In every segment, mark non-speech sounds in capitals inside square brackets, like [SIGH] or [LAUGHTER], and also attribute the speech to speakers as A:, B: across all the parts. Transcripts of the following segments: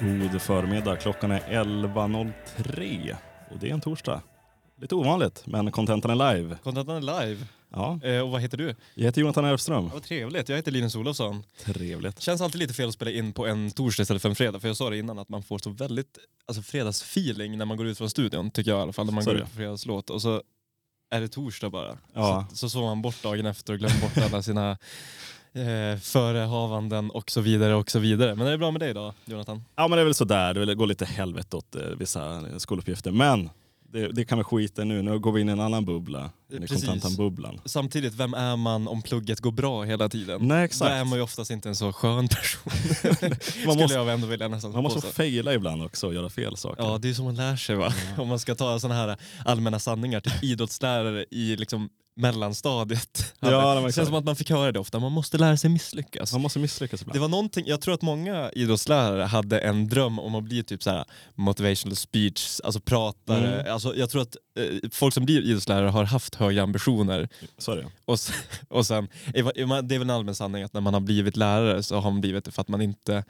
A: God förmiddag. Klockan är 11.03 och det är en torsdag. Lite ovanligt, men contentan är live.
B: Contentan är live.
A: Ja,
B: Eh, och vad heter du?
A: jag heter Jonathan Elfström.
B: Ja, vad trevligt. Jag heter Linus Olofsson.
A: Trevligt.
B: Känns alltid lite fel att spela in på en torsdag istället för en fredag. För jag sa det innan att man får så väldigt alltså, fredagsfeeling när man går ut från studion. Tycker jag i alla fall. När man
A: Så
B: går ut på fredagslåt. Och så är det torsdag bara.
A: Ja.
B: Så, så sover man bort dagen efter och glömmer bort alla sina eh, förehavanden och så vidare och så vidare. Men är det bra med dig då, Jonathan?
A: Ja, men det är väl sådär. Det går lite helvete åt eh, vissa skoluppgifter. Men det, det kan vi skita nu. Nu går vi in i en annan bubbla.
B: Precis.
A: contentan-bubblan.
B: Samtidigt, vem är man om plugget går bra hela tiden?
A: Nej,
B: Då
A: exakt.
B: är man ju oftast inte en så skön person. [LAUGHS]
A: Man
B: Skulle
A: måste,
B: jag ändå vilja nästan
A: man måste fejla ibland också och göra fel saker.
B: Ja, det är så man lär sig va? Om man ska ta sådana här allmänna sanningar till [LAUGHS] idrottslärare i liksom mellanstadiet.
A: Ja,
B: det känns som att man fick höra det ofta, man måste lära sig misslyckas.
A: Man måste misslyckas ibland.
B: Det var någonting, jag tror att många idrottslärare hade en dröm om att bli typ så här motivational speech, alltså pratare.
A: Mm.
B: Alltså, jag tror att eh, folk som blir idrottslärare har haft höga ambitioner.
A: Så är det.
B: Och, och sen, det är väl en allmän sanning att när man har blivit lärare så har man blivit det för att man inte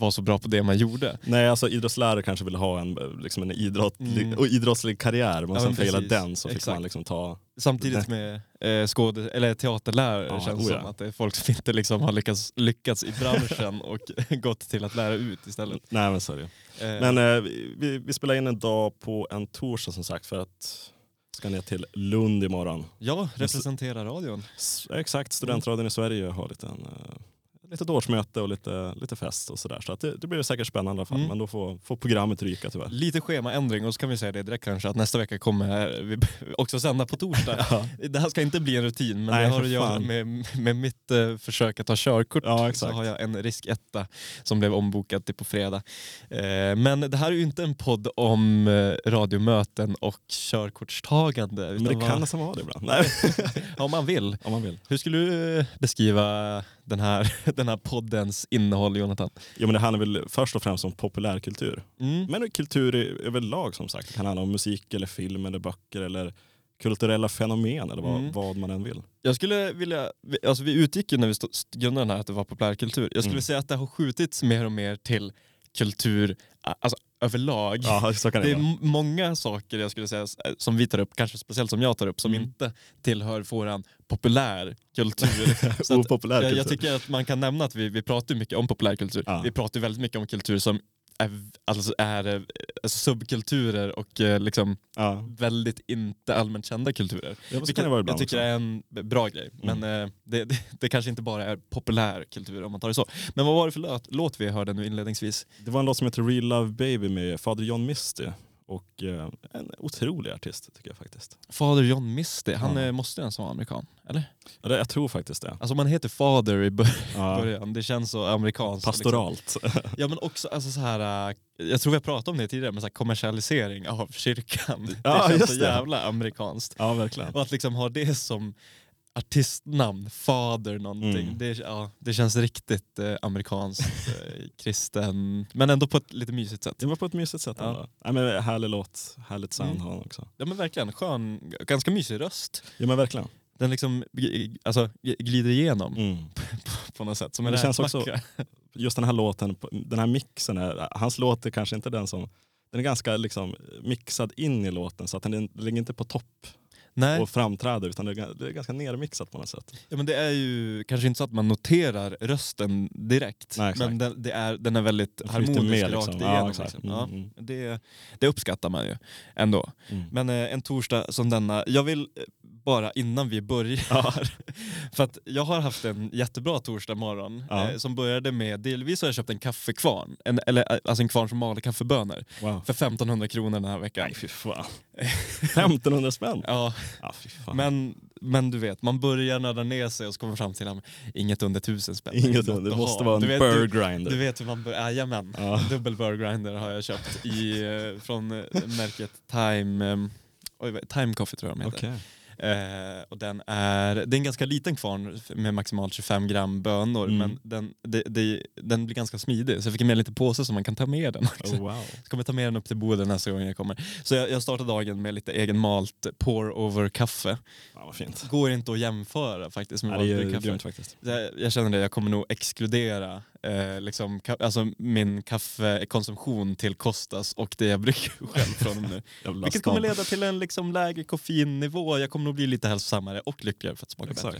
B: var så bra på det man gjorde.
A: Nej, alltså idrottslärare kanske vill ha en, liksom en idrottlig,
B: Mm.
A: idrottslig karriär, men
B: Ja,
A: sen failade den så fick
B: Exakt.
A: man liksom ta...
B: Samtidigt med eh, skåde- eller teaterlärare
A: Ja,
B: känns
A: oh ja.
B: som att det är folk som inte liksom har lyckats, lyckats i branschen [LAUGHS] och [LAUGHS] gått till att lära ut istället.
A: Nej men så är det.
B: Eh,
A: Men eh, vi, vi spelar in en dag på en torsdag som sagt för att ska ner till Lund imorgon.
B: ja, representera radion.
A: S- exakt, studentradion i Sverige har lite en, lite årsmöte och lite, lite fest och sådär. Så att det, det blir säkert spännande i alla fall.
B: Mm.
A: Men då får, får programmet ryka tyvärr.
B: Lite schemaändring och så kan vi säga det direkt kanske att nästa vecka kommer vi [LAUGHS] också sända på torsdag. [LAUGHS]
A: Ja,
B: Det här ska inte bli en rutin men
A: Nej,
B: det har att göra med, med mitt eh, försök att ta körkort.
A: ja
B: så har jag en risketta som blev ombokad till på fredag. Eh, men det här är ju inte en podd om eh, radiomöten och körkortstagande.
A: Men det kan nästan vara det ibland. [LAUGHS]
B: Om man vill.
A: Om man vill.
B: Hur skulle du beskriva den här, [LAUGHS] den här poddens innehåll, Jonathan?
A: Jo, men det handlar väl först och främst om populärkultur.
B: Mm.
A: Men kultur överlag som sagt. Det kan handla om musik, eller film, eller böcker eller kulturella fenomen eller vad,
B: Mm.
A: vad man än vill.
B: Jag skulle vilja, vi- alltså vi utgick ju när vi grundade den här att det var populärkultur. Jag skulle
A: Mm.
B: säga att det har skjutits mer och mer till kultur, alltså överlag.
A: Ja, det,
B: Det är många saker jag skulle säga s- som vi tar upp, kanske speciellt som jag tar upp, som
A: Mm.
B: inte tillhör våran populär kultur. [LAUGHS] Så att
A: Opopulär
B: jag,
A: kultur.
B: jag tycker att man kan nämna att vi, vi pratar mycket om populärkultur.
A: Ja.
B: Vi pratar väldigt mycket om kultur som är, alltså är eh, alltså subkulturer och eh, liksom
A: ja.
B: väldigt inte allmänt kända kulturer.
A: Ja,
B: Vilket
A: det
B: jag tycker
A: också.
B: är en bra grej.
A: Mm.
B: Men eh, det, det, det kanske inte bara är populär kultur om man tar det så. Men vad var det för låt, låt vi hörde nu inledningsvis?
A: Det var en låt som heter Real Love Baby med Fader John Misty. Och eh, en otrolig artist tycker jag faktiskt.
B: Fader John Misty, han
A: Ja.
B: eh, måste ens vara amerikan, eller?
A: Ja, det, jag tror faktiskt det.
B: Alltså man heter Fader i bör-
A: Ja. [LAUGHS]
B: början, det känns så amerikanskt.
A: Pastoralt.
B: Liksom. [LAUGHS] Ja men också alltså, så här, eh, jag tror vi har pratat om det tidigare, men så här, kommersialisering av kyrkan. [LAUGHS]
A: Ja,
B: det känns så
A: det.
B: jävla amerikanskt.
A: ja, verkligen.
B: Och att liksom ha det som artistnamn, Fader någonting,
A: Mm.
B: det, ja, det känns riktigt eh, amerikanskt, [LAUGHS] eh, kristen, men ändå på ett lite mysigt sätt.
A: Det var på ett mysigt sätt.
B: Ja.
A: Ja, men härlig låt, härligt sound
B: Mm.
A: har han också.
B: Ja men verkligen, skön, ganska mysig röst.
A: Ja men verkligen.
B: Den liksom alltså, glider igenom
A: Mm. [LAUGHS]
B: på något sätt, som
A: Men det känns också-. [LAUGHS] Just den här låten, den här mixen, är, hans låt är kanske inte den som den är ganska liksom mixad in i låten så att den ligger inte på topp
B: Nej,
A: och framträder utan det är, det är ganska nermixat på något sätt.
B: ja, men det är ju kanske inte så att man noterar rösten direkt,
A: Nej,
B: men den, det är, den är väldigt
A: Den
B: harmonisk
A: med,
B: rakt
A: liksom. Ja,
B: igenom.
A: exakt.
B: liksom.
A: Mm,
B: Ja,
A: mm.
B: det, det uppskattar man ju ändå.
A: Mm.
B: Men eh, en torsdag som denna, jag vill eh, bara innan vi börjar, [LAUGHS] för att jag har haft en jättebra torsdag morgon
A: Ja.
B: eh, som började med, delvis har jag köpt en kaffekvarn, en, eller eh, alltså en kvarn som maler kaffebönor
A: Wow.
B: för 1500 kronor den här veckan.
A: Nej fy fan. [LAUGHS] 1500 spänn?
B: Ja,
A: Ja,
B: men, men du vet, man börjar nöda ner sig och så kommer fram till att inget under tusen spänn.
A: Inget
B: är
A: under, det måste vara en burr
B: du, du vet hur man börjar, jajamän.
A: Ja.
B: Dubbel burr grinder har jag köpt i, eh, från eh, märket Time, eh, Time Coffee tror jag de heter.
A: Okej.
B: Eh, och den är, det är en ganska liten kvarn med maximalt 25 gram bönor
A: Mm.
B: men den, det, det, den blir ganska smidig så jag fick med en liten påse så man kan ta med den också.
A: Oh, wow.
B: Så kommer jag ta med den upp till bordet nästa gång jag kommer. Så jag, jag startar dagen med lite egenmalt pour-over-kaffe.
A: Ja, vad fint.
B: Går inte att jämföra faktiskt med
A: Ja, det är
B: kaffe.
A: grymt faktiskt.
B: Jag, jag känner det, jag kommer nog exkludera eh, liksom, ka- alltså min kaffekonsumtion till Kostas och det jag brygger [LAUGHS] själv från nu. [LAUGHS] Vilket kommer leda till en liksom lägre koffeinnivå. Jag kommer nog bli lite hälsosammare och lyckligare för att smaka
A: Exakt.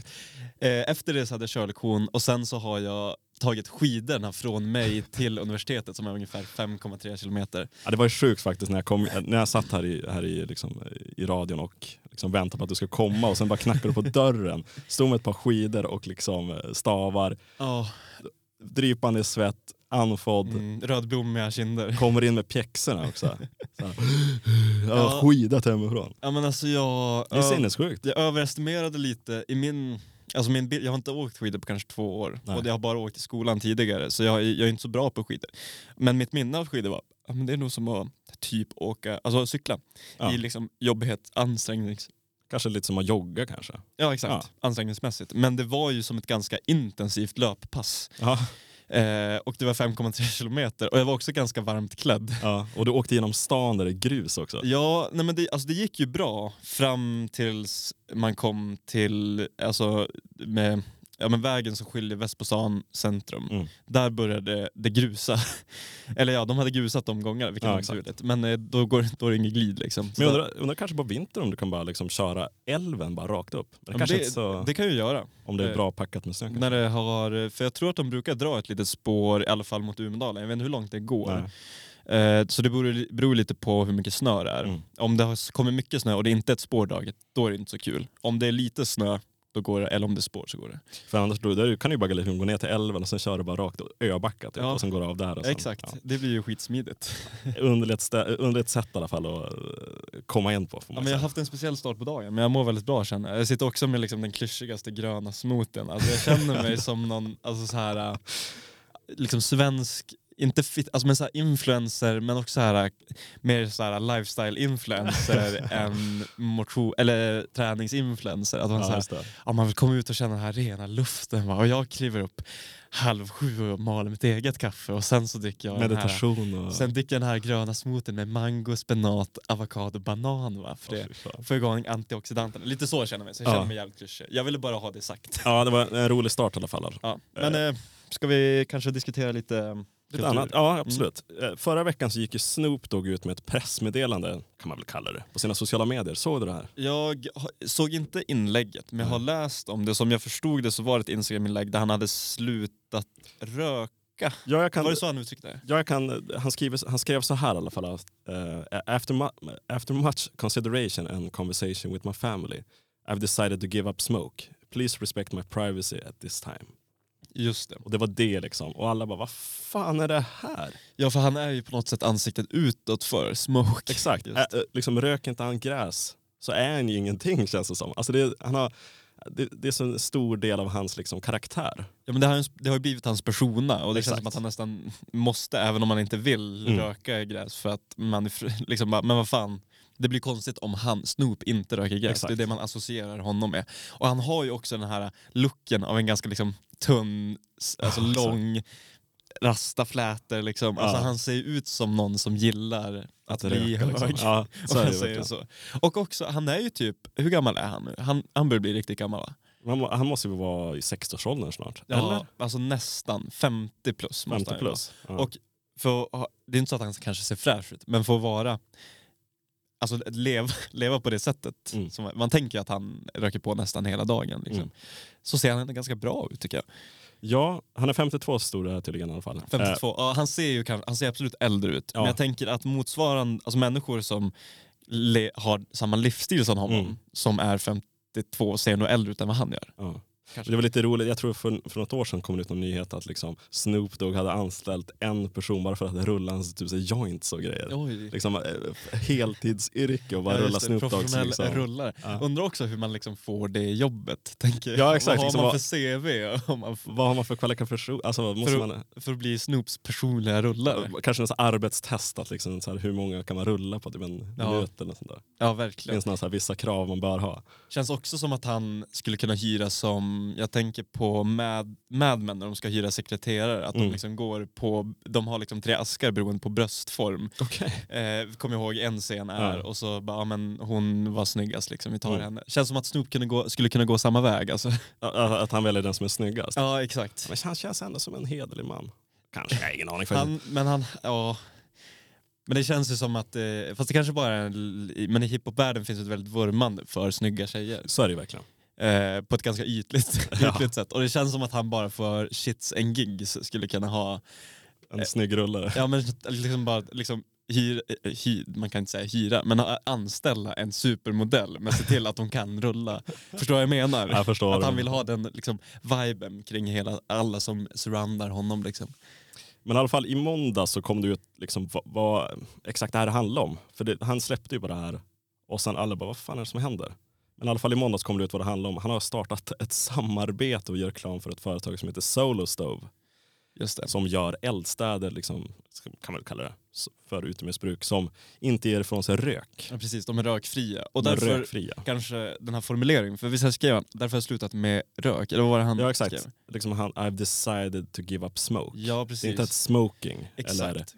B: bättre. Eh, efter det så hade jag körlektion och sen så har jag tagit skidorna från mig [LAUGHS] till universitetet som är ungefär 5,3 kilometer.
A: Ja, det var ju sjukt faktiskt när jag, kom, när jag satt här i, här i, liksom, i radion och liksom väntade på att du ska komma och sen bara knackade du på dörren. Stod med ett par skidor och liksom eh, stavar,
B: Oh,
A: drypande i svett, andfådd.
B: mm, rödblommiga kinder. [LAUGHS]
A: Kommer in med pjäxorna också. Så. Jag
B: Ja.
A: har skidat hemifrån.
B: Ja, men alltså jag,
A: Det är sinnessjukt.
B: jag överestimerade lite i min... Alltså min jag har inte åkt skidor på kanske två år
A: Nej.
B: och jag har bara åkt i skolan tidigare så jag, är- jag är inte så bra på skidor. Men mitt minne av skidor var ja, men det är nog som att typ åka, alltså cykla
A: Ja.
B: i liksom jobbighet, ansträngnings...
A: Kanske lite som att jogga kanske.
B: Ja exakt, ansträngningsmässigt. Men det var ju som ett ganska intensivt löppass.
A: Ja.
B: Eh, och det var 5,3 kilometer och jag var också ganska varmt klädd.
A: Ja. Och du åkte genom stan där det är grus också.
B: Ja, nej men det, alltså det gick ju bra fram tills man kom till alltså, med, ja, men vägen som skiljer väst på stan centrum.
A: Mm.
B: Där började det grusa. [LAUGHS] Eller ja, de hade grusat de gångerna vilket
A: Ja,
B: var naturligt. Men eh, då, går, då är det ingen glid liksom. Så
A: Men jag undrar, undrar kanske på vintern om du kan bara liksom köra älven bara rakt upp. Det
B: ja, det,
A: så,
B: det kan ju göra.
A: om det är
B: eh,
A: bra packat med snö. kanske.
B: När det har, för jag tror att de brukar dra ett litet spår i alla fall mot Umedalen. Jag vet inte hur långt det går.
A: Nej.
B: Eh, så det beror, beror lite på hur mycket snö det är.
A: Mm.
B: Om det har kommit mycket snö och det är inte ett spårdraget, då är det inte så kul. Om det är lite snö, då går det, eller om det är spår så går det.
A: För annars då, där kan du ju bara liksom gå ner till älven och sen köra bara rakt öbackat typ,
B: Ja.
A: och sen går du av där. Och sen,
B: Exakt, det blir ju skitsmidigt. [LAUGHS]
A: Ja. Underligt, underligt sätt i alla fall att eh, komma in på. Får
B: Ja,
A: man
B: men jag har haft en speciell start på dagen, men jag mår väldigt bra känner jag. Sitter också med liksom den klyschigaste gröna smoothen. Alltså jag känner mig [LAUGHS] som någon alltså så här, äh, liksom svensk, inte fit, alltså men så här influencer men också så här, äh, mer så här lifestyle-influencer [LAUGHS] än motion, eller träningsinfluencer. Att man, så
A: ja,
B: här,
A: just det.
B: ja, man vill komma ut och känna den här rena luften. Va? Och jag kliver upp halv sju och maler mitt eget kaffe och sen så dricker jag den här
A: Meditation och...
B: Sen dricker jag den här gröna smoothen med mango, spenat, avokado, banan. Va? För
A: fan.
B: får igång antioxidanterna. Lite så känner jag mig, så jag
A: Ja.
B: känner mig jävligt klyschig. Jag ville bara ha det sagt.
A: Ja, det var en rolig start i alla fall.
B: Ja. Men eh, ska vi kanske diskutera lite eh,
A: Lite annat. Ja, absolut. Eh, Förra veckan så gick ju Snoop Dogg ut med ett pressmeddelande, kan man väl kalla det, på sina sociala medier. Såg du det här?
B: Jag såg inte inlägget, men jag har läst om det. Som jag förstod det så var det ett Instagram-inlägg där han hade slutat röka.
A: Ja, jag kan,
B: Var det så han uttryckte det?
A: Ja, jag kan, han, skriver, han skrev så här i alla fall. eh, after, mu- after much consideration and conversation with my family I've decided to give up smoke. Please respect my privacy at this time.
B: Just det.
A: Och det var det liksom. Och alla bara, vad fan är det här?
B: Ja, för han är ju på något sätt ansiktet utåt för smoke.
A: Exakt. Ä, liksom, röker inte han gräs så är han ju ingenting känns det som. Alltså det, han har, det, det är så en stor del av hans liksom, karaktär.
B: Ja, men det, har, det har ju blivit hans persona och det känns
A: Exakt.
B: som att han nästan måste, även om man inte vill,
A: Mm.
B: röka gräs. För att man [LAUGHS] liksom bara, men vad fan, det blir konstigt om han, Snoop, inte röker gräs. Det är det man associerar honom med. Och han har ju också den här looken av en ganska liksom tunn, alltså
A: exakt.
B: lång, rastaflätor. Liksom. Alltså,
A: Ja.
B: han ser ut som någon som gillar att, bli
A: röka,
B: hög.
A: liksom. Ja, [LAUGHS] så.
B: Och också, han är ju typ, hur gammal är han nu? Han, han börjar bli riktigt gammal va?
A: Han, han måste ju vara i 60-årsåldern snart.
B: Ja,
A: Eller?
B: alltså nästan 50 plus. måste
A: 50
B: han ju vara.
A: plus. Ja.
B: Och för, att det är inte så att han kanske ser fräsch ut, men för att vara Alltså leva, [LAUGHS] leva på det sättet.
A: Mm.
B: Som, man tänker att han röker på nästan hela dagen. Liksom.
A: Mm.
B: Så ser han ganska bra ut tycker jag.
A: Ja, han är 52 stod det här tydligen i alla fall.
B: 52, ja, han, ser ju, han ser absolut äldre ut.
A: Ja.
B: Men jag tänker att motsvarande, alltså människor som le, har samma livsstil som honom,
A: Mm.
B: som är 52, ser nog äldre ut än vad han gör.
A: Eh, ja.
B: Kanske.
A: Det var lite roligt, jag tror för, för något år sedan kom det ut någon nyhet att liksom Snoop Dogg hade anställt en person bara för att rulla hans typ, joints och grejer.
B: Oj.
A: Liksom, eh, heltidsyrke och bara
B: Ja,
A: rulla
B: det,
A: Snoop Doggs. Liksom.
B: rullare.
A: Ja.
B: Undrar också hur man liksom får det jobbet. Tänker.
A: Ja, exakt,
B: Vad har
A: liksom
B: man för CV [LAUGHS] man
A: Vad har man för kvalifikationer? Alltså, måste
B: För-
A: man,
B: för att bli Snoops personliga rullare?
A: kanske här arbetstest, att liksom, så här, hur många kan man rulla på typ en
B: Ja.
A: minut eller något sånt där.
B: Ja,
A: Det
B: verkligen.
A: finns några så här, vissa krav man bör ha.
B: Känns också som att han skulle kunna hyra som jag tänker på Mad, Mad Men när de ska hyra sekreterare, att
A: Mm.
B: de liksom går på, de har liksom tre askar beroende på bröstform.
A: Okej.
B: Eh, kommer ihåg en scen är,
A: Ja.
B: och så bara, ja, men hon var snyggast liksom, vi tar
A: Mm.
B: henne. Känns som att Snoop kunde gå, skulle kunna gå samma väg alltså.
A: Att han väljer den som är snyggast.
B: Ja exakt.
A: Men han känns ändå som en hederlig man. Kanske, jag har ingen aning.
B: Han, men han, ja. Men det känns ju som att, eh, fast det kanske bara är, men i hiphopvärlden finns ett väldigt vurmande för snygga tjejer.
A: Så är det verkligen.
B: Eh, på ett ganska ytligt, [LAUGHS]
A: Ja.
B: ytligt sätt. Och det känns som att han bara för shits and gigs skulle kunna ha,
A: En
B: Eh,
A: snygg rullare.
B: ja men liksom bara liksom hyr, eh, hyr, man kan inte säga hyra, men anställa en supermodell men se till att de kan rulla. [LAUGHS] Förstår vad jag menar?
A: Jag förstår.
B: Att han vill ha den liksom, viben kring hela, alla som surroundar honom. Liksom.
A: Men i alla fall i måndag så kom det ut liksom vad, vad exakt det här handlar om. För det, han släppte ju bara det här och sen alla bara vad fan är det som händer? Men i alla fall i måndags kom det ut vad det handlar om. Han har startat ett samarbete och gör reklam för ett företag som heter Solo Stove. Som gör eldstäder, liksom, kan man kalla det, för utomhusbruk. Som inte ger ifrån sig rök.
B: Ja, precis, de är rökfria. Och
A: De
B: därför
A: rökfria.
B: kanske den här formuleringen, för visst skrev han därför har jag slutat med rök, eller vad var det han
A: Ja exakt.
B: skrev?
A: Liksom han, I've decided to give up smoke.
B: Ja
A: Det är inte
B: precis.
A: ett smoking eller
B: Exakt.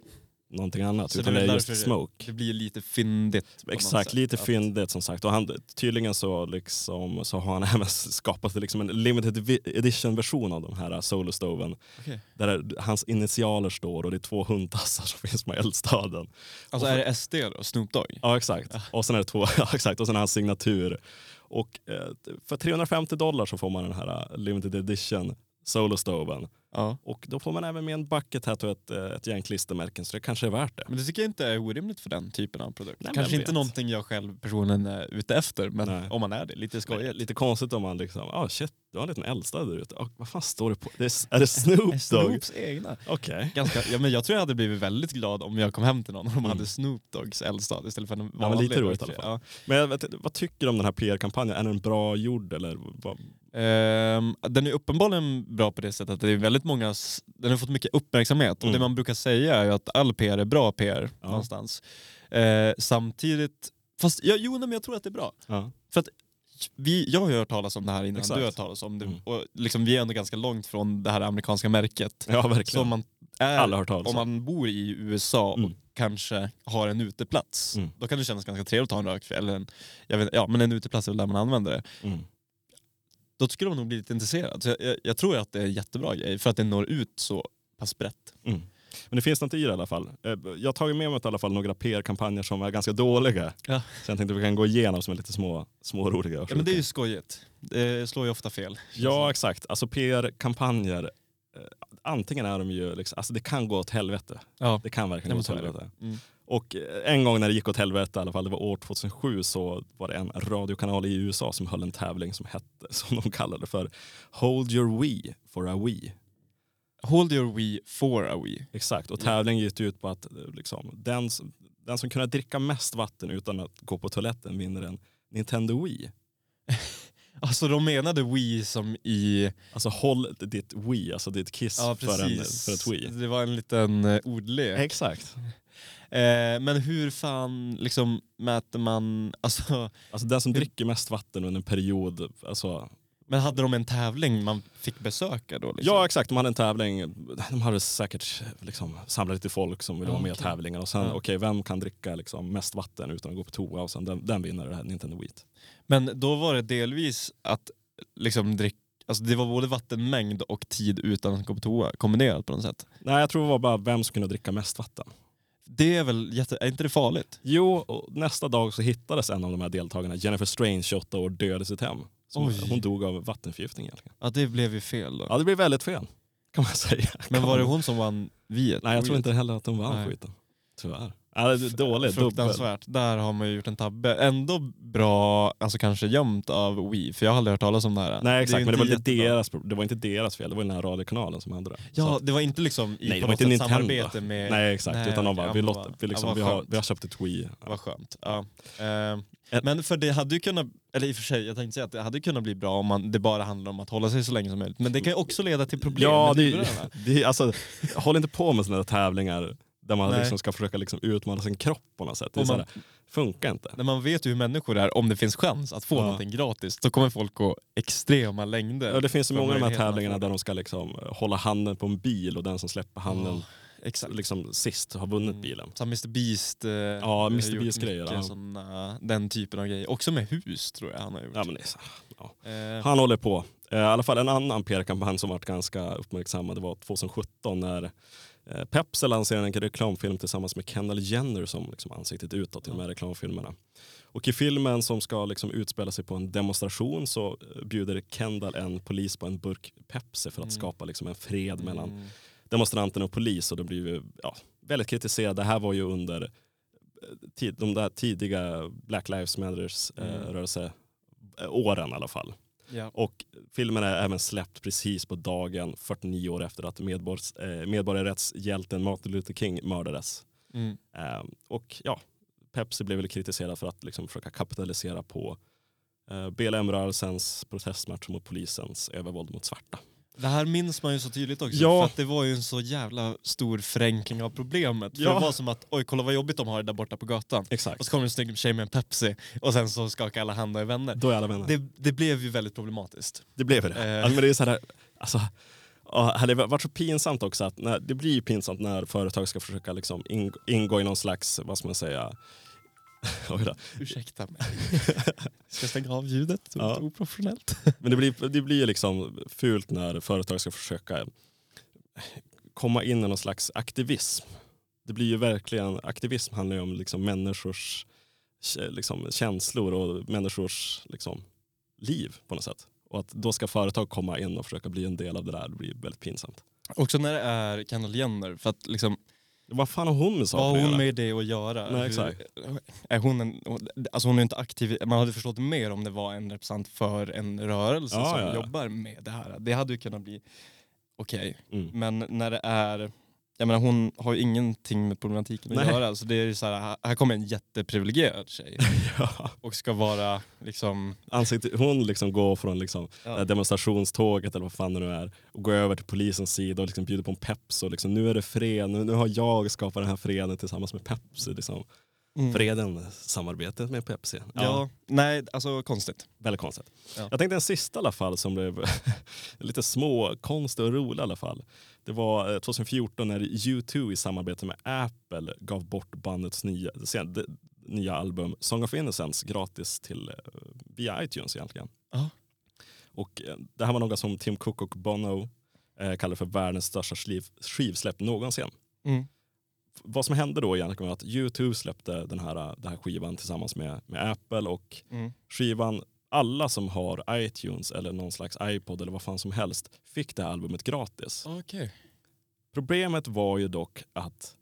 A: Någonting annat.
B: Så det är
A: utan det är just smoke.
B: Det blir lite fyndigt.
A: Exakt, lite
B: Att-
A: fyndigt som sagt. Och han, tydligen så, liksom, så har han [LAUGHS] även skapat liksom en limited vi- edition version av de här solostoven.
B: Okej.
A: Där hans initialer står och det är två hundtassar som [LAUGHS] finns med eldstaden.
B: Alltså är det SD då? Snoop Dogg? [LAUGHS]
A: Ja exakt. Och sen är det två, ja, exakt. Och sen hans signatur. Och eh, för 350 dollar så får man den här eh, limited edition solostoven.
B: Ja.
A: Och då får man även med en bucket hat och ett, eh, ett gäng klistermärken så det kanske är värt det.
B: Men det tycker jag inte är orimligt för den typen av produkt.
A: Nej, men
B: Kanske inte
A: vet.
B: någonting jag själv personligen är ute efter, men
A: Nej.
B: om man är det, lite
A: Men
B: skojigt.
A: Lite konstigt om man liksom, ah shit, du har en liten eldstad där ute. Ah, vad fan står det på? Det är, är det Snoop [LAUGHS] Dogg?
B: Snoops egna.
A: Okej.
B: Ganska, ja, men jag tror jag hade blivit väldigt glad om jag kom hem till någon och de
A: Mm.
B: hade Snoop Doggs eldstad istället för en
A: men
B: vanlig.
A: lite roligt i alla fall.
B: Ja.
A: Men vet, vad tycker du om den här PR-kampanjen? Är den bra gjord eller? Vad?
B: Ehm, den är uppenbarligen bra på det sättet att det är väldigt många, s- den har fått mycket uppmärksamhet och
A: Mm.
B: det man brukar säga är ju att all PR är bra PR
A: Ja.
B: någonstans. Eh, samtidigt, fast ja, jo men jag tror att det är bra.
A: Ja.
B: Vi, jag har ju hört talas om det här innan
A: Exakt.
B: du har hört talas om det
A: Mm.
B: och liksom, vi är ändå ganska långt från det här amerikanska märket.
A: ja, verkligen.
B: Som man är,
A: Alla hört talas
B: om
A: om.
B: man bor i USA och
A: Mm.
B: kanske har en uteplats,
A: Mm.
B: då kan det kännas ganska trevligt att ha en rökfri, eller en, jag vet, ja, men en uteplats är väl där man använder det. Då skulle de nog bli lite intresserade. Så jag, jag, jag tror att det är en jättebra grej för att det når ut så pass brett.
A: Mm. Men det finns något i det i alla fall. Eh, Jag har tagit med mig i alla fall några PR-kampanjer som är ganska dåliga.
B: Ja.
A: Så jag tänkte att vi kan gå igenom som är lite små, små roliga.
B: Ja, men det är ju skojigt. Det slår ju ofta fel.
A: Ja exakt, alltså PR-kampanjer, eh, antingen är de ju, liksom, alltså det kan gå åt helvete.
B: Ja.
A: Det kan verkligen gå åt helvete.
B: Mm.
A: Och eh, en gång när det gick åt helvete, i alla fall det var år 2007, så var det en radiokanal i USA som höll en tävling som hette, [LAUGHS] som de kallade för Hold your Wii for a Wii.
B: Hold your Wii for a Wii.
A: Exakt, och
B: Ja.
A: tävlingen gick ut på att eh, liksom, den, som- den som kunde dricka mest vatten utan att gå på toaletten vinner en Nintendo Wii. [LAUGHS]
B: Alltså de menade Wii som i...
A: Alltså håll ditt Wii, alltså ditt kiss
B: Ja
A: för, en, för ett Wii.
B: Det var en liten eh, ordlek.
A: Exakt.
B: Eh, men hur fan liksom mäter man... Alltså,
A: Alltså den som dricker mest vatten under en period, alltså,
B: men hade de en tävling man fick besöka då? Liksom?
A: Ja exakt, de hade en tävling. De hade säkert liksom, samlat lite folk som ville vara med i
B: okej.
A: tävlingen. Och sen,
B: Ja.
A: okej, vem kan dricka liksom, mest vatten utan att gå på toa? Och sen den, den vinner det här Nintendo Wii.
B: Men då var det delvis att liksom drick, alltså det var både vattenmängd och tid utan att gå på toa kombinerat på något sätt.
A: Nej, jag tror det var bara vem som kunde dricka mest vatten.
B: Det är väl jätte, är inte det farligt?
A: Jo, och nästa dag så hittades en av de här deltagarna, Jennifer Strange, 28 år, död i sitt hem. Som, hon dog av vattenförgiftning egentligen.
B: Ja det blev ju fel då.
A: Ja, det blev väldigt fel. Kan man säga.
B: Men var det hon som vann viet?
A: Nej, jag tror inte heller att de vann
B: Nej.
A: skiten. Tyvärr. Ja, det dåligt. Dubbel.
B: Fruktansvärt. Där har man ju gjort en tabbe. Ändå bra, alltså kanske gömt av Wii, för jag har aldrig hört talas om det här.
A: Nej
B: Det
A: exakt,
B: ju
A: men det var,
B: inte
A: deras, det var inte deras fel, det var den här radiokanalen som hade det. Så
B: Ja,
A: att-
B: det var inte liksom i
A: Nej, det var inte Nintendo.
B: samarbete med...
A: Nej exakt,
B: Nej,
A: utan de bara,
B: ja,
A: vi, låt, vi, liksom,
B: ja,
A: vi, har, vi har köpt ett Wii.
B: Vad skönt. Ja.
A: Ett-
B: men för det hade ju kunnat, eller i och för sig, jag tänkte säga att det hade kunnat bli bra om man, det bara handlar om att hålla sig så länge som möjligt. Men det kan ju också leda till problem
A: Ja,
B: med
A: det, [LAUGHS] det, alltså, håll inte på med sådana tävlingar Där man
B: Nej.
A: liksom ska försöka liksom utmana sin kropp på något sätt. Det så
B: man-
A: här, funkar inte.
B: När man vet ju hur människor är, om det finns chans att få
A: Ja.
B: någonting gratis, då kommer folk gå extrema längder.
A: Ja, det finns
B: för
A: många av de här tävlingarna där de ska liksom hålla handen på en bil och den som släpper handen
B: Ja, exakt.
A: liksom sist har vunnit
B: Mm.
A: bilen.
B: Som Mr Beast. Eh,
A: Ja, Mr.
B: gjort
A: Beast-grejer,
B: mycket
A: ja.
B: såna- den typen av grejer. Också med hus tror jag han har gjort.
A: Ja, men det så.
B: Eh,
A: Han håller på. Eh, I alla fall en annan PR-kampanj som varit ganska uppmärksammad det var 2017 när eh, Pepsi lanserade en reklamfilm tillsammans med Kendall Jenner som liksom ansiktet utåt i de här reklamfilmerna. Och i filmen som ska liksom utspela sig på en demonstration så eh, bjuder Kendall en polis på en burk Pepsi för att
B: Mm.
A: skapa liksom en fred mellan
B: mm,
A: demonstranterna och polis och det blir ju ja, väldigt kritiserat. Det här var ju under eh, tid, de där tidiga Black Lives Matters eh,
B: Mm.
A: eh, åren i alla fall.
B: Ja.
A: Och filmen är även släppt precis på dagen 49 år efter att medborgs, eh, medborgarrättshjälten Martin Luther King mördades.
B: Mm.
A: Eh, och ja, Pepsi blev väl kritiserad för att liksom försöka kapitalisera på eh, BLM-rörelsens protestmatch mot polisens övervåld mot svarta.
B: Det här minns man ju så tydligt också,
A: Ja.
B: för att det var ju en så jävla stor förenkling av problemet. För
A: Ja.
B: Det var som att, oj kolla vad jobbigt de har det där borta på gatan.
A: Exakt.
B: Och så kommer en snygg tjej med en Pepsi och sen så skakar alla hand och är vänner.
A: Då är alla vänner. Det,
B: Det, det blev ju väldigt problematiskt.
A: blev det.
B: Eh.
A: Alltså, men det är så här, alltså, hade det varit så pinsamt också att när, det blir ju pinsamt när företag ska försöka liksom ing- ingå i någon slags, vad ska man säga, [LAUGHS] Oj då.
B: Ursäkta mig. [LAUGHS] Ska jag stänga av ljudet?
A: Ja.
B: Oprofessionellt.
A: Men det blir, det blir liksom fult när företag ska försöka komma in i någon slags aktivism. Det blir ju verkligen, aktivism handlar ju om liksom människors liksom, känslor och människors liksom, liv på något sätt. Och att då ska företag komma in och försöka bli en del av det där, det blir väldigt pinsamt.
B: Också när det är Kendall Jenner, för att liksom,
A: Vad fan har hon med
B: vad
A: saken
B: har
A: att
B: hon med det att göra?
A: Nej,
B: Hur-
A: exakt.
B: Är hon, en, alltså hon är inte aktiv, man hade förstått mer om det var en representant för en rörelse
A: Ja,
B: som
A: ja,
B: jobbar med det här. Det hade ju kunnat bli okej.
A: Mm.
B: Men när det är, jag menar hon har ju ingenting med problematiken att
A: Nej.
B: göra. Så det är så här, här kommer en jätteprivilegierad tjej [LAUGHS]
A: Ja.
B: och ska vara liksom...
A: Ansikte, hon liksom går från liksom,
B: Ja.
A: här demonstrationståget eller vad fan det nu är och går över till polisens sida och liksom bjuder på en Pepsi. Och liksom, nu är det fred, nu, nu har jag skapat den här freden tillsammans med Pepsi. Liksom.
B: Mm.
A: Freden, samarbetet med Pepsi.
B: Ja. nej alltså konstigt.
A: Väldigt konstigt.
B: Ja.
A: Jag tänkte en sista i alla fall som blev [LAUGHS] lite små, konstig och rolig i alla fall. Det var eh, 2014 när U2 i samarbete med Apple gav bort bandets nya, sen- det, nya album Song of Innocence gratis till, eh, via iTunes egentligen.
B: Ja.
A: Och eh, det här var något som Tim Cook och Bono eh, kallar för världens största skiv, skivsläpp någonsin.
B: Mm.
A: Vad som hände då egentligen var att U2 släppte den här, den här skivan tillsammans med, med Apple och
B: Mm.
A: skivan, alla som har iTunes eller någon slags iPod eller vad fan som helst fick det här albumet gratis.
B: Okej.
A: Problemet var ju dock att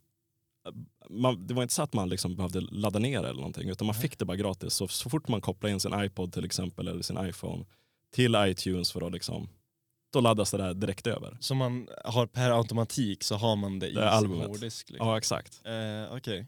A: eh, man, det var inte så att man liksom behövde ladda ner eller någonting utan man fick det bara gratis. Så, så fort man kopplade in sin iPod till exempel eller sin iPhone till iTunes för att liksom, då laddas det där direkt över.
B: Så man har per automatik så har man det i
A: Det
B: sin
A: albumet.
B: hårddisk? Liksom.
A: Ja exakt.
B: Eh, Okej.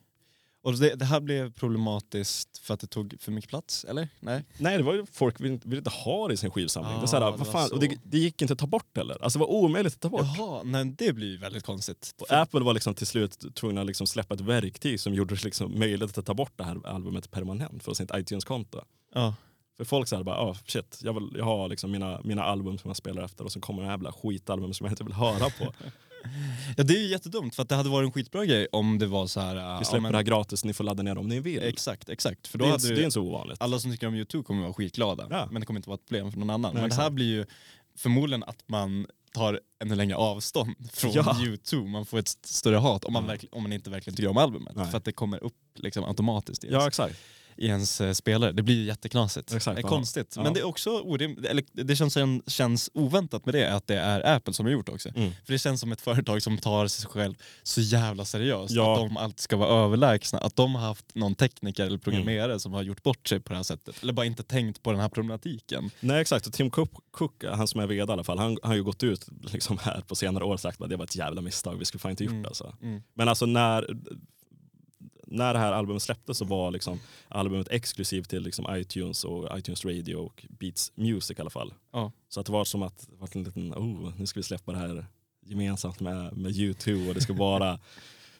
B: Och det, det här blev problematiskt för att det tog för mycket plats, eller? Nej?
A: Nej, det var ju folk vill, vill inte ha det i sin skivsamling. det, är så här,
B: Ah,
A: vad fan?
B: så.
A: Och det, det gick inte att ta bort heller. Alltså det var omöjligt att ta bort.
B: Jaha, nej det blir ju väldigt konstigt.
A: Och Apple var liksom till slut tvungna att liksom släppa ett verktyg som gjorde det liksom möjligt att ta bort det här albumet permanent från sitt iTunes-konto.
B: Ja.
A: För folk säger bara, oh, shit, jag, vill, jag har liksom mina, mina album som jag spelar efter och så kommer det här jävla skitalbum som jag inte vill höra på. [LAUGHS]
B: ja, det är ju jättedumt för att det hade varit en skitbra grej om det var så här...
A: Vi släpper
B: ja, men-
A: det här gratis, ni får ladda ner om ni vill.
B: Exakt, exakt. För
A: det,
B: då
A: är
B: hade
A: det är inte så ovanligt.
B: alla som tycker om YouTube kommer vara skitglada.
A: Ja.
B: Men det kommer inte vara ett problem för någon annan.
A: Nej,
B: men det här blir ju förmodligen att man tar ännu längre avstånd [LAUGHS] från
A: Ja.
B: YouTube. Man får ett st- större hat om man, verkligen, om man inte verkligen tycker om albumet.
A: Nej.
B: För att det kommer upp liksom automatiskt
A: Ja exakt.
B: I ens eh, spelare. Det blir ju jätteknasigt.
A: Exakt,
B: det är
A: ja.
B: konstigt. Men det är också orim- eller det känns, känns oväntat med det att det är Apple som har gjort det också.
A: Mm.
B: För det känns som ett företag som tar sig själv så jävla seriöst.
A: Ja.
B: Att de alltid ska vara överlägsna. Att de har haft någon tekniker eller programmerare
A: Mm.
B: som har gjort bort sig på det här sättet. Eller bara inte tänkt på den här problematiken.
A: Nej exakt, och Tim Cook, Cook, han som är vd i alla fall, han, han har ju gått ut liksom här på senare år och sagt att det var ett jävla misstag, vi skulle fan inte gjort
B: Mm.
A: det. Alltså.
B: Mm.
A: Men alltså när, när det här albumet släpptes så var liksom albumet exklusivt till liksom iTunes och iTunes Radio och Beats Music i alla fall.
B: Ja.
A: Så att det var som att det var en liten, oh, nu ska vi släppa det här gemensamt med, med U2 och det ska vara [LAUGHS]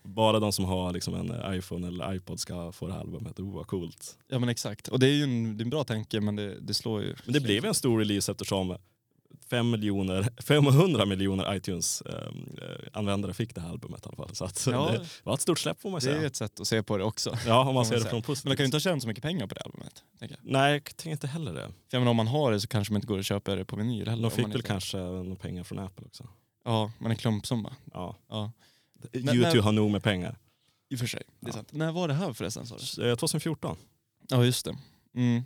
A: Bara de som har liksom en iPhone eller iPod ska få det här albumet. Oh, vad coolt.
B: Ja men exakt. Och det är ju en, det är en bra tanke men det, det slår ju...
A: Men det blev en stor release eftersom 5 miljoner, [LAUGHS] 500 miljoner iTunes-användare fick det här albumet i alla fall. Så att
B: Ja.
A: det var ett stort släpp får man
B: Det är
A: säga.
B: ett sätt att se på det också.
A: Ja, om man
B: man
A: ser det
B: säga.
A: från
B: Men
A: positivt.
B: de kan ju inte ha tjänat så mycket pengar på det albumet. Jag.
A: Nej, jag tänker inte heller det.
B: För menar, om man har det så kanske man inte går och köper det på vinyl heller.
A: De fick
B: man
A: väl
B: inte-
A: kanske några pengar från Apple också.
B: Ja, men en klumpsumma.
A: Ja.
B: Ja,
A: YouTube
B: när-
A: har nog med pengar.
B: i och för sig. Det är
A: Ja.
B: sant. När var det här förresten sa du?
A: Eh, 2014.
B: Ja just det. Mm.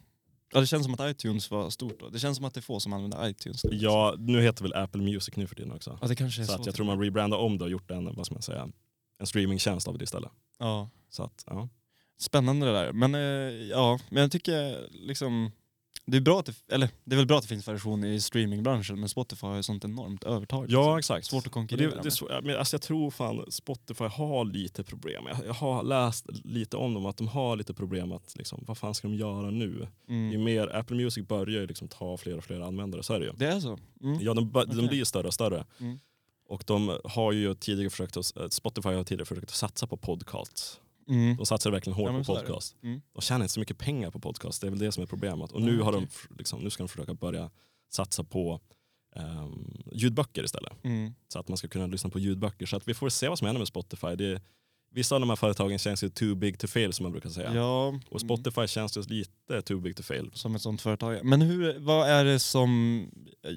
B: Ja, det känns som att iTunes var stort då. Det känns som att det är få som använder iTunes. nu.
A: Ja, nu heter väl Apple Music nu för tiden också.
B: ja det kanske är
A: Så
B: så.
A: att jag tror man rebrandar om det och gjort en, vad ska man säga, en streamingtjänst av det istället.
B: Ja.
A: Så att, ja.
B: Spännande det där. Men, eh, ja, men jag tycker liksom det är, bra att det, eller, det är väl bra att det finns variation i streamingbranschen men Spotify har ju sånt enormt övertag.
A: ja, exakt.
B: Svårt att konkurrera
A: det, det, så- men alltså jag tror fan Spotify har lite problem. Jag, jag har läst lite om dem, att de har lite problem att liksom, vad fan ska de göra nu? Ju
B: Mm.
A: mer Apple Music börjar ju liksom ta fler och fler användare, så är det ju.
B: Det är så? Mm.
A: Ja, de, de
B: Okej.
A: blir ju större och större.
B: Mm.
A: Och de har ju tidigare försökt att, Spotify har tidigare försökt att satsa på podcast.
B: Mm.
A: De satsar verkligen hårt
B: Ja,
A: på podcast.
B: Mm.
A: De tjänar inte så mycket pengar på podcast, det är väl det som är problemet. Och nu, har
B: okej.
A: de, liksom, nu ska de försöka börja satsa på um, ljudböcker istället.
B: Mm.
A: Så att man ska kunna lyssna på ljudböcker. Så att vi får se vad som händer med Spotify. Det, vissa av de här företagen känns ju too big to fail som man brukar säga.
B: Ja,
A: Och Spotify känns ju lite too big to fail.
B: som ett sånt företag. Men hur, vad är det som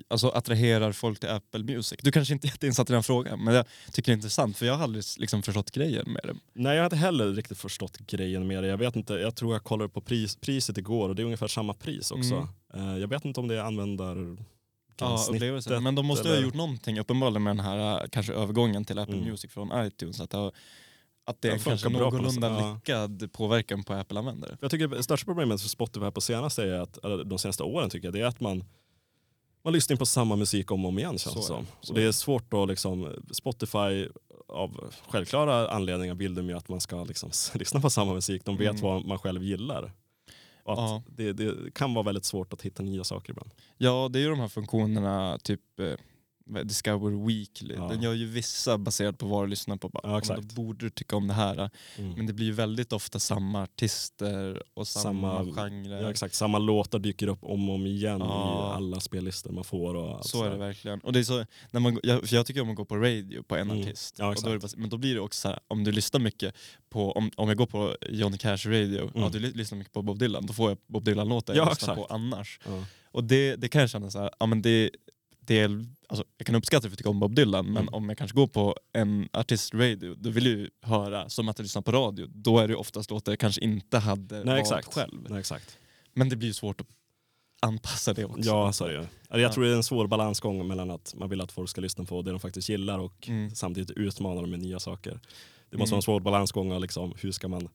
B: alltså, attraherar folk till Apple Music? Du kanske inte är jätteinsatt i den frågan men jag tycker det är intressant för jag har aldrig liksom, förstått grejen med det.
A: Nej, jag har inte heller riktigt förstått grejen med det. Jag vet inte, jag tror jag kollade på pris, priset igår och det är ungefär samma pris också. Eh, jag vet inte om det är användar
B: Ja, upplevelsen. Men de måste
A: eller-
B: ha gjort någonting uppenbarligen med den här eh, kanske övergången till Apple
A: Mm.
B: Music från iTunes. Att det, har, att det är kanske
A: bra på något
B: någorlunda lyckad påverkan på Apple-användare.
A: Jag tycker det största problemet för Spotify på senaste är att, eller de senaste åren tycker jag, det är att man man lyssnar på samma musik om och om igen känns
B: Så
A: det
B: är
A: som. Och det
B: är
A: svårt att liksom, Spotify av självklara anledningar vill de ju att man ska liksom [LAUGHS] lyssna på samma musik. De vet
B: Mm.
A: vad man själv gillar. Och att
B: Ja.
A: det, det kan vara väldigt svårt att hitta nya saker ibland.
B: Ja, det är ju de här funktionerna, typ eh, Discover Weekly.
A: Ja.
B: Den gör ju vissa baserat på vad du lyssnar på. Bara,
A: Ja,
B: "Ja,
A: exakt.
B: Då borde du tycka om det här.
A: Mm.
B: Men det blir ju väldigt ofta samma artister och samma,
A: Samma-
B: genrer.
A: Ja, exakt, samma låtar dyker upp om och om igen
B: Ja.
A: i alla spellistor man får. Och allt
B: Så är det verkligen. Och det är så, när man, jag, för jag tycker om att gå på radio på en
A: Mm.
B: artist.
A: Ja,
B: och då bara, men då blir det också så här, om du lyssnar mycket på, om, om jag går på Johnny Cash radio, ja,
A: Mm.
B: du ly- lyssnar mycket på Bob Dylan, då får jag Bob Dylan-låtar
A: Ja,
B: jag lyssnar
A: exakt.
B: på annars.
A: Ja.
B: Och det, det kan jag känna så här, ja men det, det är, alltså, jag kan uppskatta för att tycka om Bob Dylan, men
A: Mm.
B: om jag kanske går på en artist radio, då vill jag ju höra som att jag lyssnar på radio. Då är det oftast låtar jag kanske inte hade
A: Nej,
B: valt
A: exakt.
B: själv.
A: Nej, exakt.
B: Men det blir ju svårt att anpassa det också.
A: Ja, så är det ju. Jag
B: Ja.
A: tror det är en svår balansgång mellan att man vill att folk ska lyssna på det de faktiskt gillar och
B: Mm.
A: samtidigt utmana dem med nya saker. Det
B: Mm.
A: måste vara en svår balansgång och liksom, hur ska man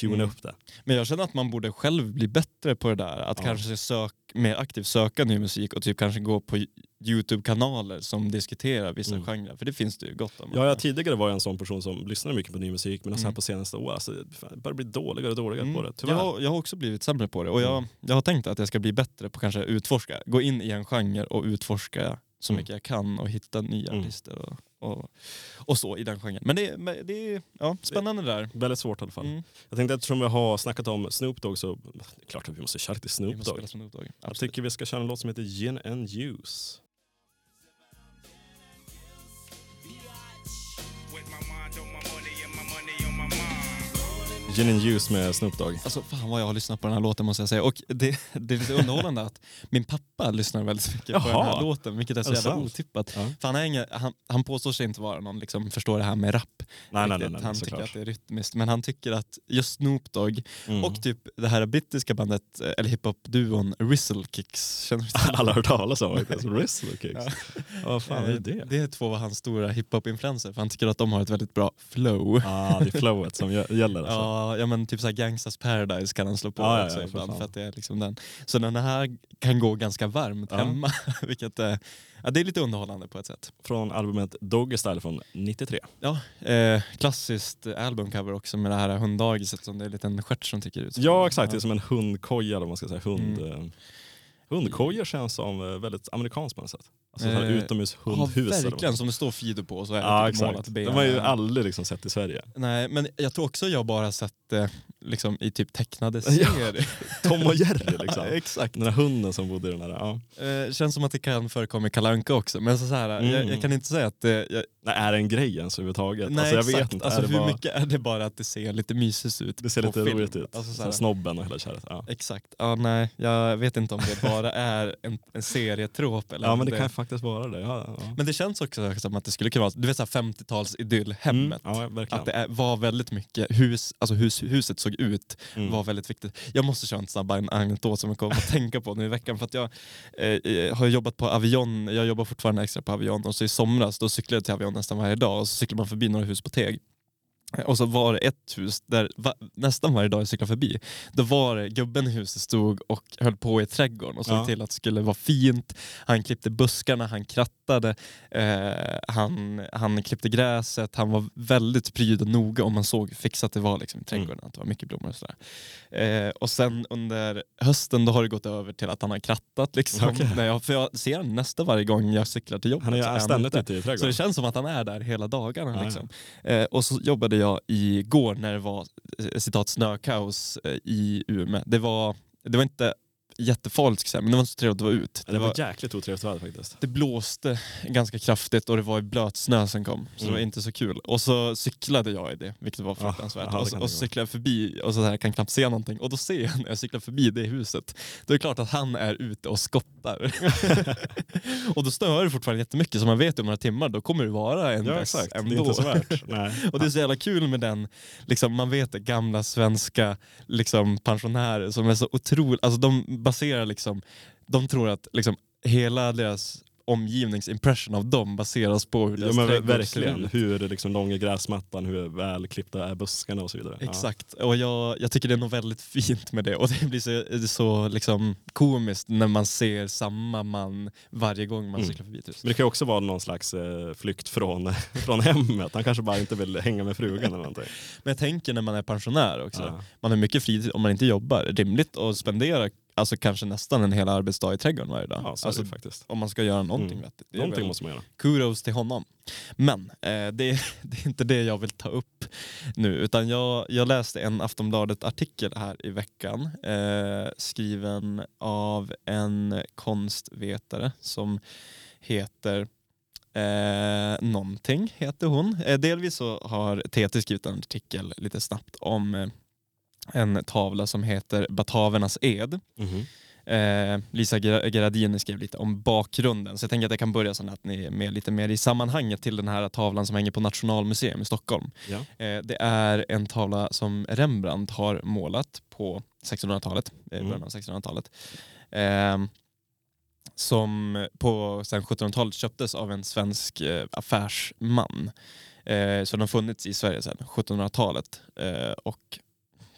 A: tuna
B: Mm.
A: upp det?
B: Men jag känner att man borde själv bli bättre på det där. Att
A: Ja.
B: kanske sök, mer aktivt söka ny musik och typ kanske gå på Youtube-kanaler som diskuterar vissa
A: Mm.
B: genrer. För det finns det ju gott om.
A: Ja, jag tidigare var jag en sån person som lyssnade mycket på ny musik men så här
B: Mm.
A: på senaste året, alltså, jag börjar bli dåligare och dåligare på det. Tyvärr.
B: jag, har, jag har också blivit sämre på det och jag,
A: Mm.
B: jag har tänkt att jag ska bli bättre på kanske utforska. Gå in i en genre och utforska så
A: Mm.
B: mycket jag kan och hitta nya
A: Mm.
B: artister och, och, och så i den genren. Men det, det är ja, spännande det där.
A: Väldigt svårt i alla fall.
B: Mm.
A: Jag tänkte eftersom vi har snackat om Snoop Dogg så klart att vi måste köra lite Snoop Dogg.
B: Snoop Dogg.
A: Jag tycker vi ska köra en låt som heter Gin and Juice. Gin and Juice med Snoop Dogg.
B: Alltså fan vad jag har lyssnat på den här låten måste jag säga. Och det, det är lite underhållande att min pappa lyssnar väldigt mycket på den här
A: Jaha.
B: låten, vilket är så jävla
A: sant?
B: otippat.
A: Ja.
B: För han, är ingen, han, han påstår sig inte vara någon liksom förstår det här med rap.
A: Nej, nej, nej, nej,
B: han tycker
A: såklart.
B: att det är rytmiskt, men han tycker att just Snoop Dogg
A: Mm.
B: och typ det här brittiska bandet, eh, eller hiphop-duon Rizzle Kicks. Känner du till [LAUGHS]
A: Alla har hört talas om det. [LAUGHS] Rizzle Kicks.
B: Ja.
A: Vad fan är det?
B: Det är två av hans stora hiphop-influenser, för han tycker att de har ett väldigt bra flow.
A: Ah, det är flowet som gäller alltså. [LAUGHS]
B: Ja, ja men typ såhär Gangsters Paradise kan han slå på
A: Ja,
B: också
A: ja,
B: ibland för att det är liksom den. Så den här kan gå ganska varmt
A: Ja.
B: hemma, [LAUGHS] vilket är, ja, det är lite underhållande på ett sätt.
A: Från albumet Doggy Style från 93.
B: Ja, eh, klassiskt albumcover också med det här hunddagiset som det är en liten stjärt som tycker ut.
A: Ja exakt, det är som en hundkoja vad man ska säga. Hund,
B: Mm.
A: eh, hundkojor känns som eh, väldigt amerikanskt på något sätt. Alltså
B: Eh,
A: utomhus
B: Ja,
A: hundhus. vad?
B: verkligen. Som det står Fido på så är det
A: Ja,
B: typ målat ben.
A: De har ju aldrig liksom sett i Sverige.
B: Nej, men jag tror också jag bara sett det liksom, i typ tecknade [LAUGHS]
A: Ja.
B: serier. [LAUGHS]
A: Tom och Jerry liksom. [LAUGHS]
B: Ja, exakt.
A: Den där hunden som bodde i den där. Ja.
B: Eh, känns som att det kan förekomma i Kalle Anka också. Men så, så här, jag,
A: Mm.
B: jag kan inte säga att det... Jag,
A: Nej, är det en grej ens överhuvudtaget?
B: nej,
A: alltså, jag
B: exakt.
A: vet inte.
B: Alltså,
A: det,
B: hur
A: bara,
B: mycket är det bara att det ser lite mysigt ut
A: det ser lite
B: film?
A: roligt ut.
B: Alltså, så här,
A: snobben och hela köret. Ja.
B: Exakt. Ja, nej, jag vet inte om det bara är en, en serietrop. Eller
A: ja men det kan faktiskt vara det. Ja, ja.
B: Men det känns också som att det skulle kunna vara du vet, så här 50-tals idyllhemmet.
A: Mm, ja.
B: Att det var väldigt mycket hus, alltså hus, huset såg ut
A: Mm.
B: var väldigt viktigt. Jag måste köra en snabb an- anekdot som jag kommer att tänka på nu i veckan. För att jag eh, har jobbat på Avion, jag jobbar fortfarande extra på Avion och så i somras då cyklade jag till Avion nästan varje dag och så cyklar man förbi några hus på Teg. Och så var det ett hus där va, nästan varje dag jag cyklade förbi, då var det gubben i huset stod och höll på i trädgården och såg
A: Ja.
B: till att det skulle vara fint. Han klippte buskarna, han krattade, eh, han, han klippte gräset, han var väldigt pryd och noga och man såg fixat det var liksom, i trädgården, att det var mycket blommor och sådär. Eh, och sen under hösten då har det gått över till att han har krattat. Liksom.
A: Okej.
B: När jag, för jag ser honom nästa varje gång jag cyklar till jobbet.
A: Han är ständigt
B: ute.
A: i
B: Så det
A: trädgården.
B: känns som att han är där hela dagarna. Liksom. Eh, och så jobbade jag igår när det var eh, citat snökaos eh, i Umeå. Det var, det var inte jättefarligt ska säga, men det var inte så trevligt att vara ut.
A: Det var jäkligt otrevligt väder faktiskt.
B: Det blåste ganska kraftigt och det var blöt snö som kom. Så det var
A: Mm.
B: inte så kul. Och så cyklade jag i det, vilket var
A: Ja,
B: fruktansvärt.
A: ja, det
B: och, så, och
A: det
B: så cyklade jag förbi och så här, kan knappt se någonting. Och då ser jag när jag cyklar förbi det huset, då är det klart att han är ute och skottar. [LAUGHS] och då snöar det fortfarande jättemycket, så man vet ju om några timmar då kommer det vara en
A: Ja
B: dess
A: exakt, det
B: ändå.
A: är inte så värt. [LAUGHS]
B: Och det är så jävla kul med den, liksom, man vet det, gamla svenska liksom, pensionärer som är så otroligt, alltså de baserar liksom, de tror att liksom, hela deras omgivningsimpression av dem baseras på hur
A: Ja,
B: deras
A: men
B: trädgård ser
A: verkligen, hur liksom lång är gräsmattan, hur välklippta är buskarna och så vidare. Ja.
B: Exakt, och jag, jag tycker det är något väldigt fint med det och det blir så, det så liksom, komiskt när man ser samma man varje gång man
A: Mm.
B: cyklar förbi hus.
A: Men det kan också vara någon slags eh, flykt från, [LAUGHS] från hemmet. Han kanske bara inte vill hänga med frugan eller någonting.
B: Men jag tänker när man är pensionär också,
A: Ja.
B: man har mycket fritid om man inte jobbar. Rimligt att spendera alltså, kanske nästan en hel arbetsdag i trädgården varje dag.
A: Ja, så är
B: alltså,
A: faktiskt.
B: om man ska göra någonting
A: Mm.
B: vettigt. Är
A: Någonting måste man göra.
B: kudos till honom. Men eh, det, [LAUGHS] det är inte det jag vill ta upp nu, utan jag, jag läste en Aftonbladet-artikel här i veckan eh, skriven av en konstvetare som heter Eh, någonting heter hon. Eh, delvis så har TT skrivit en artikel lite snabbt om eh, en tavla som heter Batavernas ed.
A: Mhm.
B: Eh, Lisa Gra- Gradini skrev lite om bakgrunden, så jag tänker att jag kan börja så att ni är med lite mer i sammanhanget till den här tavlan som hänger på Nationalmuseum i Stockholm.
A: Ja.
B: Eh, det är en tavla som Rembrandt har målat på 1600-talet, eh,
A: Mm.
B: början av 1600-talet. Eh, som på sen 1700-talet köptes av en svensk eh, affärsman. Eh, så den har funnits i Sverige sedan 1700-talet. Eh, och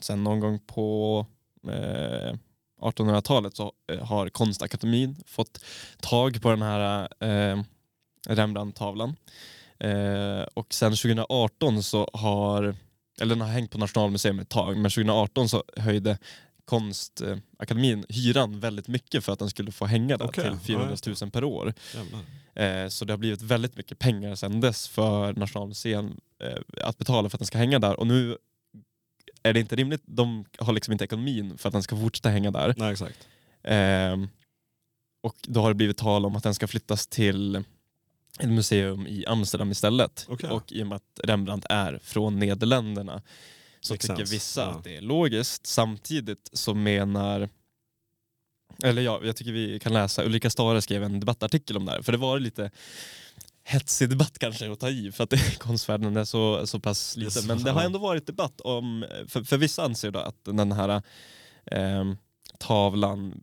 B: sen någon gång på eh, 1800-talet så eh, har Konstakademin fått tag på den här eh, Rembrandt-tavlan. Eh, och sen 2018 så har, eller den har hängt på Nationalmuseum ett tag, men 2018 så höjde Konstakademin hyran väldigt mycket för att den skulle få hänga där
A: Okej,
B: till
A: ja,
B: 400
A: just
B: 000 per år. Eh, så det har blivit väldigt mycket pengar sedan dess för Nationalmuseum eh, att betala för att den ska hänga där. Och nu är det inte rimligt, de har liksom inte ekonomin för att den ska fortsätta hänga där.
A: Nej exakt.
B: Ehm, och då har det blivit tal om att den ska flyttas till ett museum i Amsterdam istället.
A: Okej.
B: Och i och med att Rembrandt är från Nederländerna så
A: Makes
B: tycker
A: sense.
B: vissa
A: Ja.
B: att det är logiskt. Samtidigt så menar eller ja, jag tycker vi kan läsa, Ulrika Stare skrev en debattartikel om det här, för det var lite hetsig debatt kanske att ta i för att det, [LAUGHS] konstvärlden är så, så pass liten. Men det har ändå varit debatt om, för, för vissa anser då att den här ehm, tavlan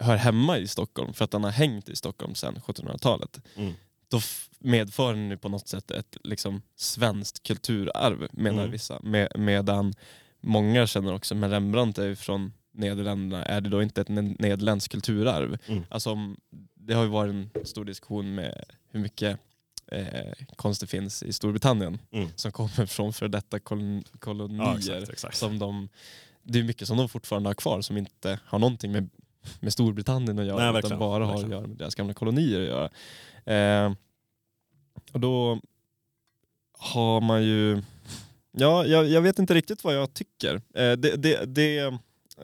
B: hör hemma i Stockholm för att den har hängt i Stockholm sedan 1700-talet.
A: Mm.
B: Då medför den ju på något sätt ett liksom, svenskt kulturarv menar
A: Mm.
B: vissa. Med, medan många känner också, men Rembrandt är ju från Nederländerna, är det då inte ett ne- nederländskt kulturarv?
A: Mm.
B: Alltså, det har ju varit en stor diskussion med hur mycket eh, konst det finns i Storbritannien
A: Mm.
B: som kommer från för detta kolon-
A: Ja,
B: kolonier.
A: exakt, exakt.
B: som de, det är mycket som de fortfarande har kvar som inte har någonting med med Storbritannien att göra
A: Nej,
B: utan bara har att göra med deras gamla kolonier att göra. Eh, och då har man ju... Ja, jag, jag vet inte riktigt vad jag tycker. Eh, det det, det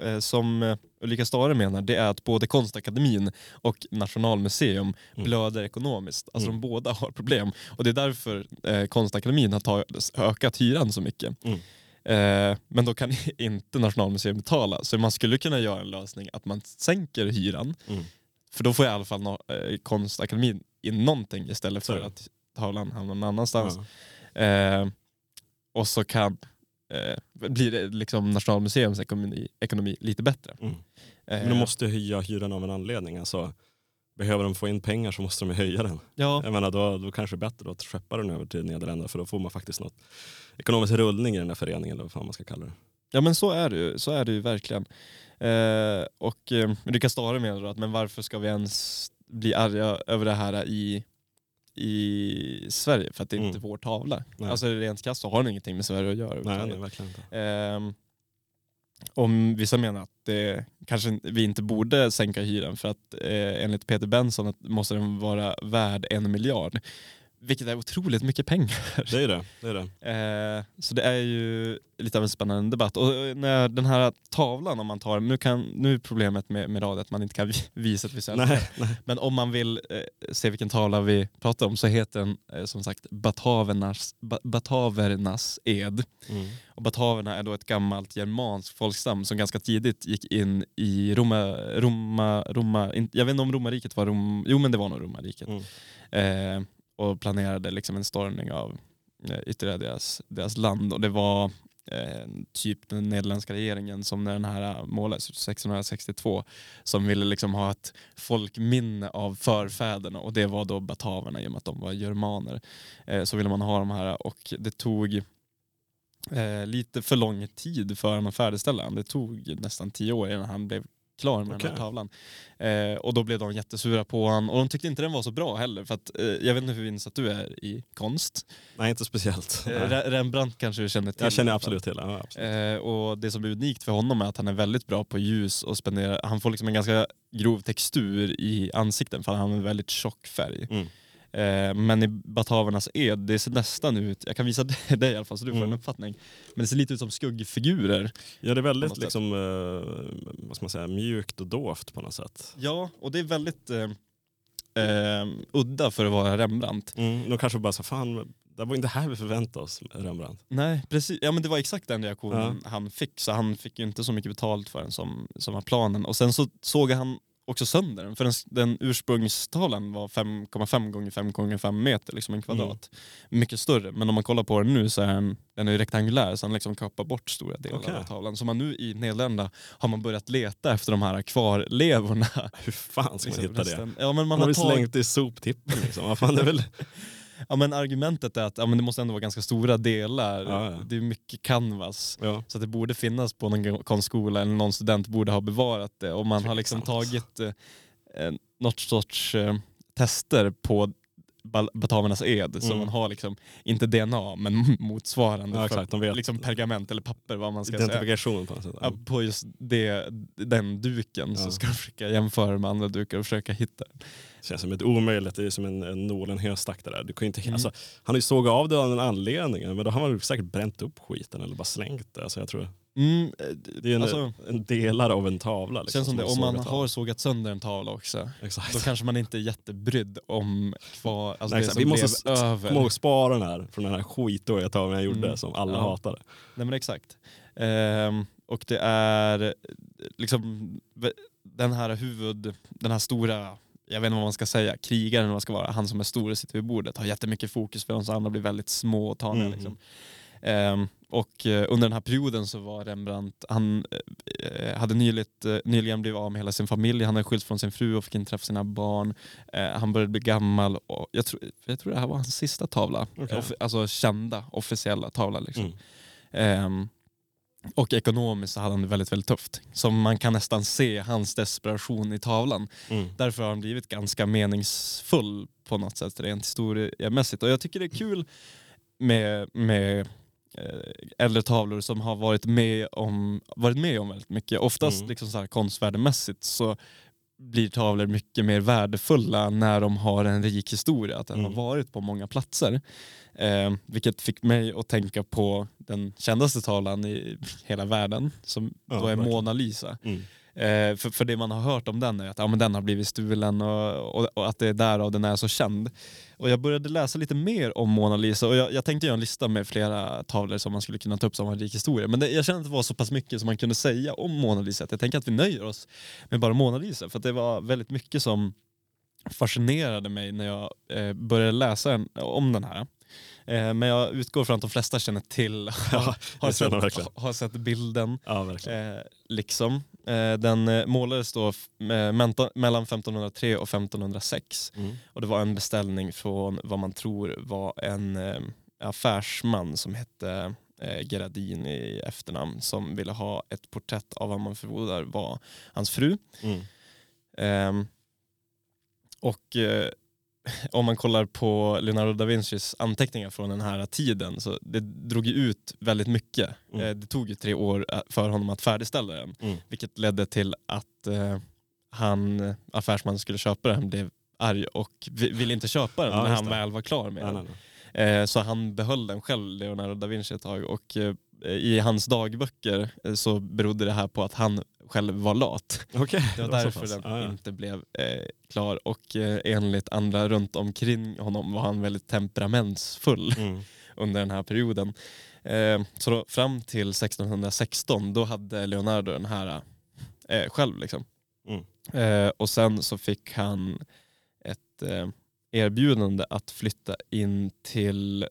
B: eh, som eh, Ulrika Stare menar det är att både Konstakademin och Nationalmuseum
A: Mm.
B: blöder ekonomiskt. Alltså
A: Mm.
B: de båda har problem. Och det är därför eh, Konstakademin har tagit, ökat hyran så mycket.
A: Mm.
B: Eh, men då kan [LAUGHS] inte Nationalmuseum betala. Så man skulle kunna göra en lösning att man sänker hyran.
A: Mm.
B: För då får i alla fall no, eh, Konstakademin in någonting istället för
A: det.
B: att tavlan hamnar någon annanstans.
A: Ja.
B: Eh, och så kan eh, blir liksom Nationalmuseums ekonomi, ekonomi lite bättre.
A: Mm.
B: Eh,
A: Men de måste höja hyran av en anledning. Alltså, behöver de få in pengar så måste de höja den.
B: ja,
A: Jag menar, då, då kanske det är bättre att skeppa den över till Nederländerna för då får man faktiskt något ekonomisk rullning i den här föreningen eller vad fan man ska kalla det.
B: ja men så är det ju, så är det ju verkligen. Eh, och eh, Ulrika Stare menar att men varför ska vi ens bli arga över det här i, i Sverige? För att det är inte
A: Mm.
B: vår tavla.
A: Nej.
B: Alltså rent krasst så har det ingenting med Sverige att göra.
A: Nej, nej, verkligen inte.
B: Ehm, om vissa menar att det, kanske vi inte borde sänka hyran för att eh, enligt Peter Benson måste den vara värd en miljard. Vilket är otroligt mycket pengar.
A: Det är det. det, är det.
B: Eh, så det är ju lite av en spännande debatt. Och eh, när den här tavlan, om man tar nu, kan, nu är problemet med, med radio att man inte kan vi- visa ett visuellt
A: Nej, nej.
B: men om man vill eh, se vilken tavla vi pratar om så heter den eh, som sagt Batavernas, ba, Batavernas ed.
A: Mm.
B: Och bataverna är då ett gammalt germanskt folkstam som ganska tidigt gick in i Roma, Roma, Roma in, jag vet inte om romarriket var Rom, jo men det var nog romarriket.
A: Mm.
B: Och planerade liksom en stormning av eh, ytterligare deras, deras land. Och det var eh, typ den nederländska regeringen som när den här eh, målades 1662 som ville liksom ha ett folkminne av förfäderna och det var då bataverna i och med att de var germaner. Eh, så ville man ha de här och det tog eh, lite för lång tid för honom att färdigställa den. Det tog nästan tio år innan han blev klar med den
A: Okej.
B: här tavlan. Eh, och då blev de jättesura på honom och de tyckte inte den var så bra heller för att eh, jag vet inte hur insatt du är i konst.
A: Nej, inte speciellt.
B: Eh, Rembrandt kanske du känner till?
A: Jag känner absolut till. Ja, absolut.
B: Eh, och det som är unikt för honom är att han är väldigt bra på ljus och spenderar, han får liksom en ganska grov textur i ansikten för han har en väldigt tjock färg.
A: Mm.
B: Eh, men i Batavernas ed, det ser nästan ut, jag kan visa [LAUGHS] dig i alla fall så du får
A: Mm.
B: en uppfattning. Men det ser lite ut som skuggfigurer.
A: Ja, det är väldigt liksom, eh, vad ska man säga, mjukt och dovt på något sätt.
B: Ja, och det är väldigt eh, eh, udda för att vara Rembrandt.
A: Mm. De kanske bara sa, fan, det var inte här vi förväntade oss Rembrandt.
B: Nej, precis. Ja, men det var exakt den reaktionen han fick. Så han fick ju inte så mycket betalt för den som, som var planen. Och sen så såg han också sönder den. För den, den ursprungstavlan var 5,5 gånger 5 gånger 5 meter, liksom en kvadrat. Mycket större. Men om man kollar på den nu så är den, den är rektangulär så han liksom kapar bort stora delar
A: Okej.
B: av tavlan. Så man nu i Nederländerna har man börjat leta efter de här kvarlevorna.
A: Hur fan ska man
B: Liksom,
A: hitta det?
B: Ja, men man
A: Man har
B: har tagit,
A: slängt i soptippen liksom. Vad fan, det väl... [LAUGHS]
B: ja, men argumentet är att ja, men det måste ändå vara ganska stora delar.
A: Ja, ja.
B: Det är mycket canvas.
A: ja.
B: Så att det borde finnas på någon konstskola eller någon student borde ha bevarat det. Och man har liksom tagit eh, något sorts eh, tester på Batavernas ed. Så
A: Mm.
B: man har liksom, inte DNA, men motsvarande.
A: Ja,
B: för-
A: exakt, vet.
B: Liksom pergament eller papper vad man ska säga.
A: Identifikation på något sätt.
B: På just det, den duken så
A: Ja.
B: ska de försöka jämföra med andra dukar och försöka hitta den.
A: Känns som ett omöjligt, det är som en, en nål, en höstack det där. Du kan inte,
B: Mm.
A: alltså, han har ju sågat av det av en anledning, men då har man säkert bränt upp skiten eller bara slängt det. Alltså, jag tror,
B: Mm, eh,
A: det är en,
B: alltså,
A: en delar av en tavla. Liksom,
B: känns som det, om man
A: av.
B: har sågat sönder en tavla också,
A: Exakt.
B: då kanske man inte är jättebrydd om kvar, alltså
A: Nej,
B: det som
A: Vi måste
B: över.
A: Kom ihåg spara den här från den här skitdåliga tavlan jag gjorde
B: Mm.
A: som alla
B: Ja.
A: hatade.
B: Nej men exakt. Ehm, och det är liksom den här huvud, den här stora, jag vet inte vad man ska säga, krigaren man ska vara, han som är stor och sitter vid bordet har jättemycket fokus för de andra blir väldigt små och taniga.
A: Mm.
B: Liksom. Ehm, och eh, under den här perioden så var Rembrandt, han eh, hade nyligt, eh, nyligen blivit av med hela sin familj, han hade skilts från sin fru och fick inte träffa sina barn. Han började bli gammal och jag tror, jag tror det här var hans sista tavla. Off- alltså kända, officiella tavla. Liksom.
A: Mm.
B: Ehm, och ekonomiskt så hade han det väldigt, väldigt tufft. Så man kan nästan se hans desperation i tavlan.
A: Mm.
B: Därför har han blivit ganska meningsfull på något sätt rent historiemässigt. Och jag tycker det är kul med, med eh, äldre tavlor som har varit med om, varit med om väldigt mycket. Oftast
A: Mm.
B: liksom så här konstvärdemässigt så blir tavlor mycket mer värdefulla när de har en rik historia, att den
A: Mm.
B: har varit på många platser. Eh, vilket fick mig att tänka på den kändaste tavlan i hela världen som
A: Ja,
B: då är
A: verkligen.
B: Mona Lisa.
A: Mm.
B: Eh, för, för det man har hört om den är att ja, men den har blivit stulen och, och, och att det är därav den är så känd. Och jag började läsa lite mer om Mona Lisa och jag, jag tänkte göra en lista med flera tavlor som man skulle kunna ta upp som en rik historia. Men det, jag kände att det var så pass mycket som man kunde säga om Mona Lisa att jag tänker att vi nöjer oss med bara Mona Lisa. För det var väldigt mycket som fascinerade mig när jag eh, började läsa en, om den här. Eh, men jag utgår från att de flesta känner till, [LAUGHS] har,
A: jag
B: sett, har sett bilden. Eh, liksom. Eh, den eh, målades då eh, mellan 1503 och 1506
A: Mm.
B: och det var en beställning från vad man tror var en eh, affärsman som hette eh, Gerardin i efternamn som ville ha ett porträtt av vad man förmodar var hans fru.
A: Mm.
B: Ehm, och eh, [LAUGHS] om man kollar på Leonardo da Vincis anteckningar från den här tiden så det drog ju ut väldigt mycket.
A: Mm.
B: Eh, det tog ju tre år eh, för honom att färdigställa den.
A: Mm.
B: Vilket ledde till att eh, han, affärsmannen skulle köpa den, blev arg och vi- ville inte köpa den
A: Ja,
B: när han väl var klar med
A: Nej,
B: den.
A: nej, nej.
B: Eh, så han behöll den själv, Leonardo da Vinci ett tag och eh, i hans dagböcker eh, så berodde det här på att han själv var lat.
A: Okej,
B: Det var
A: så
B: därför
A: pass.
B: den
A: Ja, ja.
B: inte blev eh, klar och eh, enligt andra runt omkring honom var han väldigt temperamentsfull
A: Mm. [LAUGHS]
B: under den här perioden. Eh, så då, fram till 1616 då hade Leonardo den här eh, själv. Liksom.
A: Mm.
B: Eh, och sen så fick han ett eh, erbjudande att flytta in till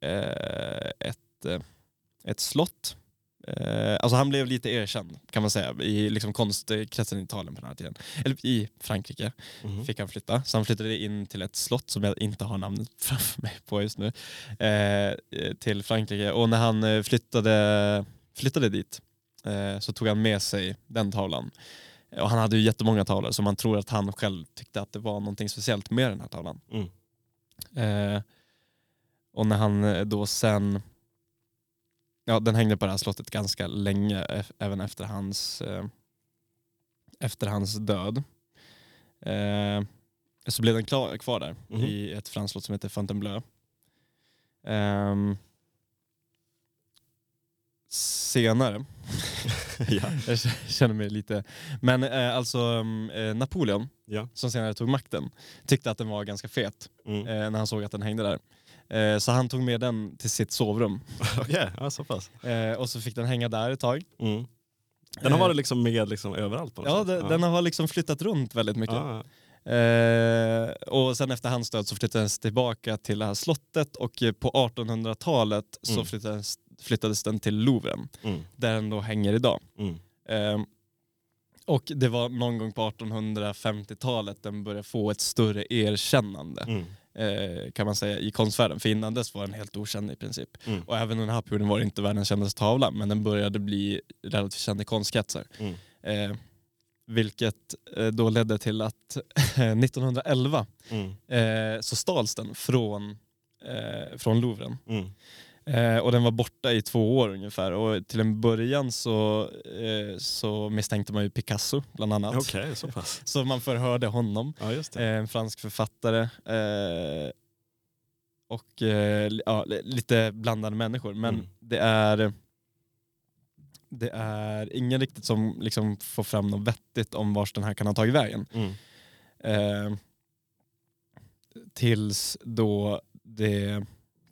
B: eh, ett, eh, ett slott. Eh, alltså han blev lite erkänd kan man säga i liksom konstkretsen i Italien på den här tiden. Eller i Frankrike
A: Mhm.
B: fick han flytta. Så han flyttade in till ett slott som jag inte har namnet [LAUGHS] framför mig på just nu. Eh, till Frankrike. Och när han eh, flyttade, flyttade dit eh, så tog han med sig den tavlan. Och han hade ju jättemånga tavlor så man tror att han själv tyckte att det var någonting speciellt med den här tavlan.
A: Mm.
B: Eh, och när han eh, då sen... Ja, den hängde på det här slottet ganska länge, även efter hans, eh, efter hans död. Eh, så blev den klar, kvar där
A: Mhm.
B: i ett franskt slott som heter Fontainebleau. Ehm, senare, [LAUGHS]
A: ja. [LAUGHS]
B: jag känner mig lite... Men eh, alltså mm, eh, Napoleon,
A: ja.
B: som senare tog makten, tyckte att den var ganska fet
A: Mm.
B: eh, när han såg att den hängde där. Eh, så han tog med den till sitt sovrum [LAUGHS]
A: Okej, ja, så pass.
B: eh, och så fick den hänga där ett tag.
A: Mm. Den har varit liksom med liksom överallt på
B: Ja, den, den har liksom flyttat runt väldigt mycket.
A: Ja,
B: Eh, och sen efter hans död så flyttades den tillbaka till det här slottet och eh, på 1800-talet så
A: Mm.
B: flyttades, flyttades den till Louvren
A: Mm.
B: där den då hänger idag.
A: Mm.
B: Eh, och det var någon gång på 1850-talet den började få ett större erkännande
A: Mm.
B: Eh, kan man säga i konstvärlden. För innan dess var den helt okänd i princip.
A: Mm.
B: Och även under den här perioden var det inte världens kändaste tavla men den började bli relativt känd i konstkretsar.
A: Mm.
B: Eh, vilket eh, då ledde till att [LAUGHS] 1911
A: Mm.
B: eh, så stals den från, från Louvren. Eh, och den var borta i två år ungefär och till en början så, eh, så misstänkte man ju Picasso bland annat.
A: Okej, så pass. [LAUGHS]
B: Så man förhörde honom,
A: Ja,
B: eh, en fransk författare eh, och eh, ja, li- lite blandade människor. Men
A: Mm.
B: det är det är ingen riktigt som liksom får fram något vettigt om vars den här kan ha tagit vägen.
A: Mm.
B: Eh, tills då det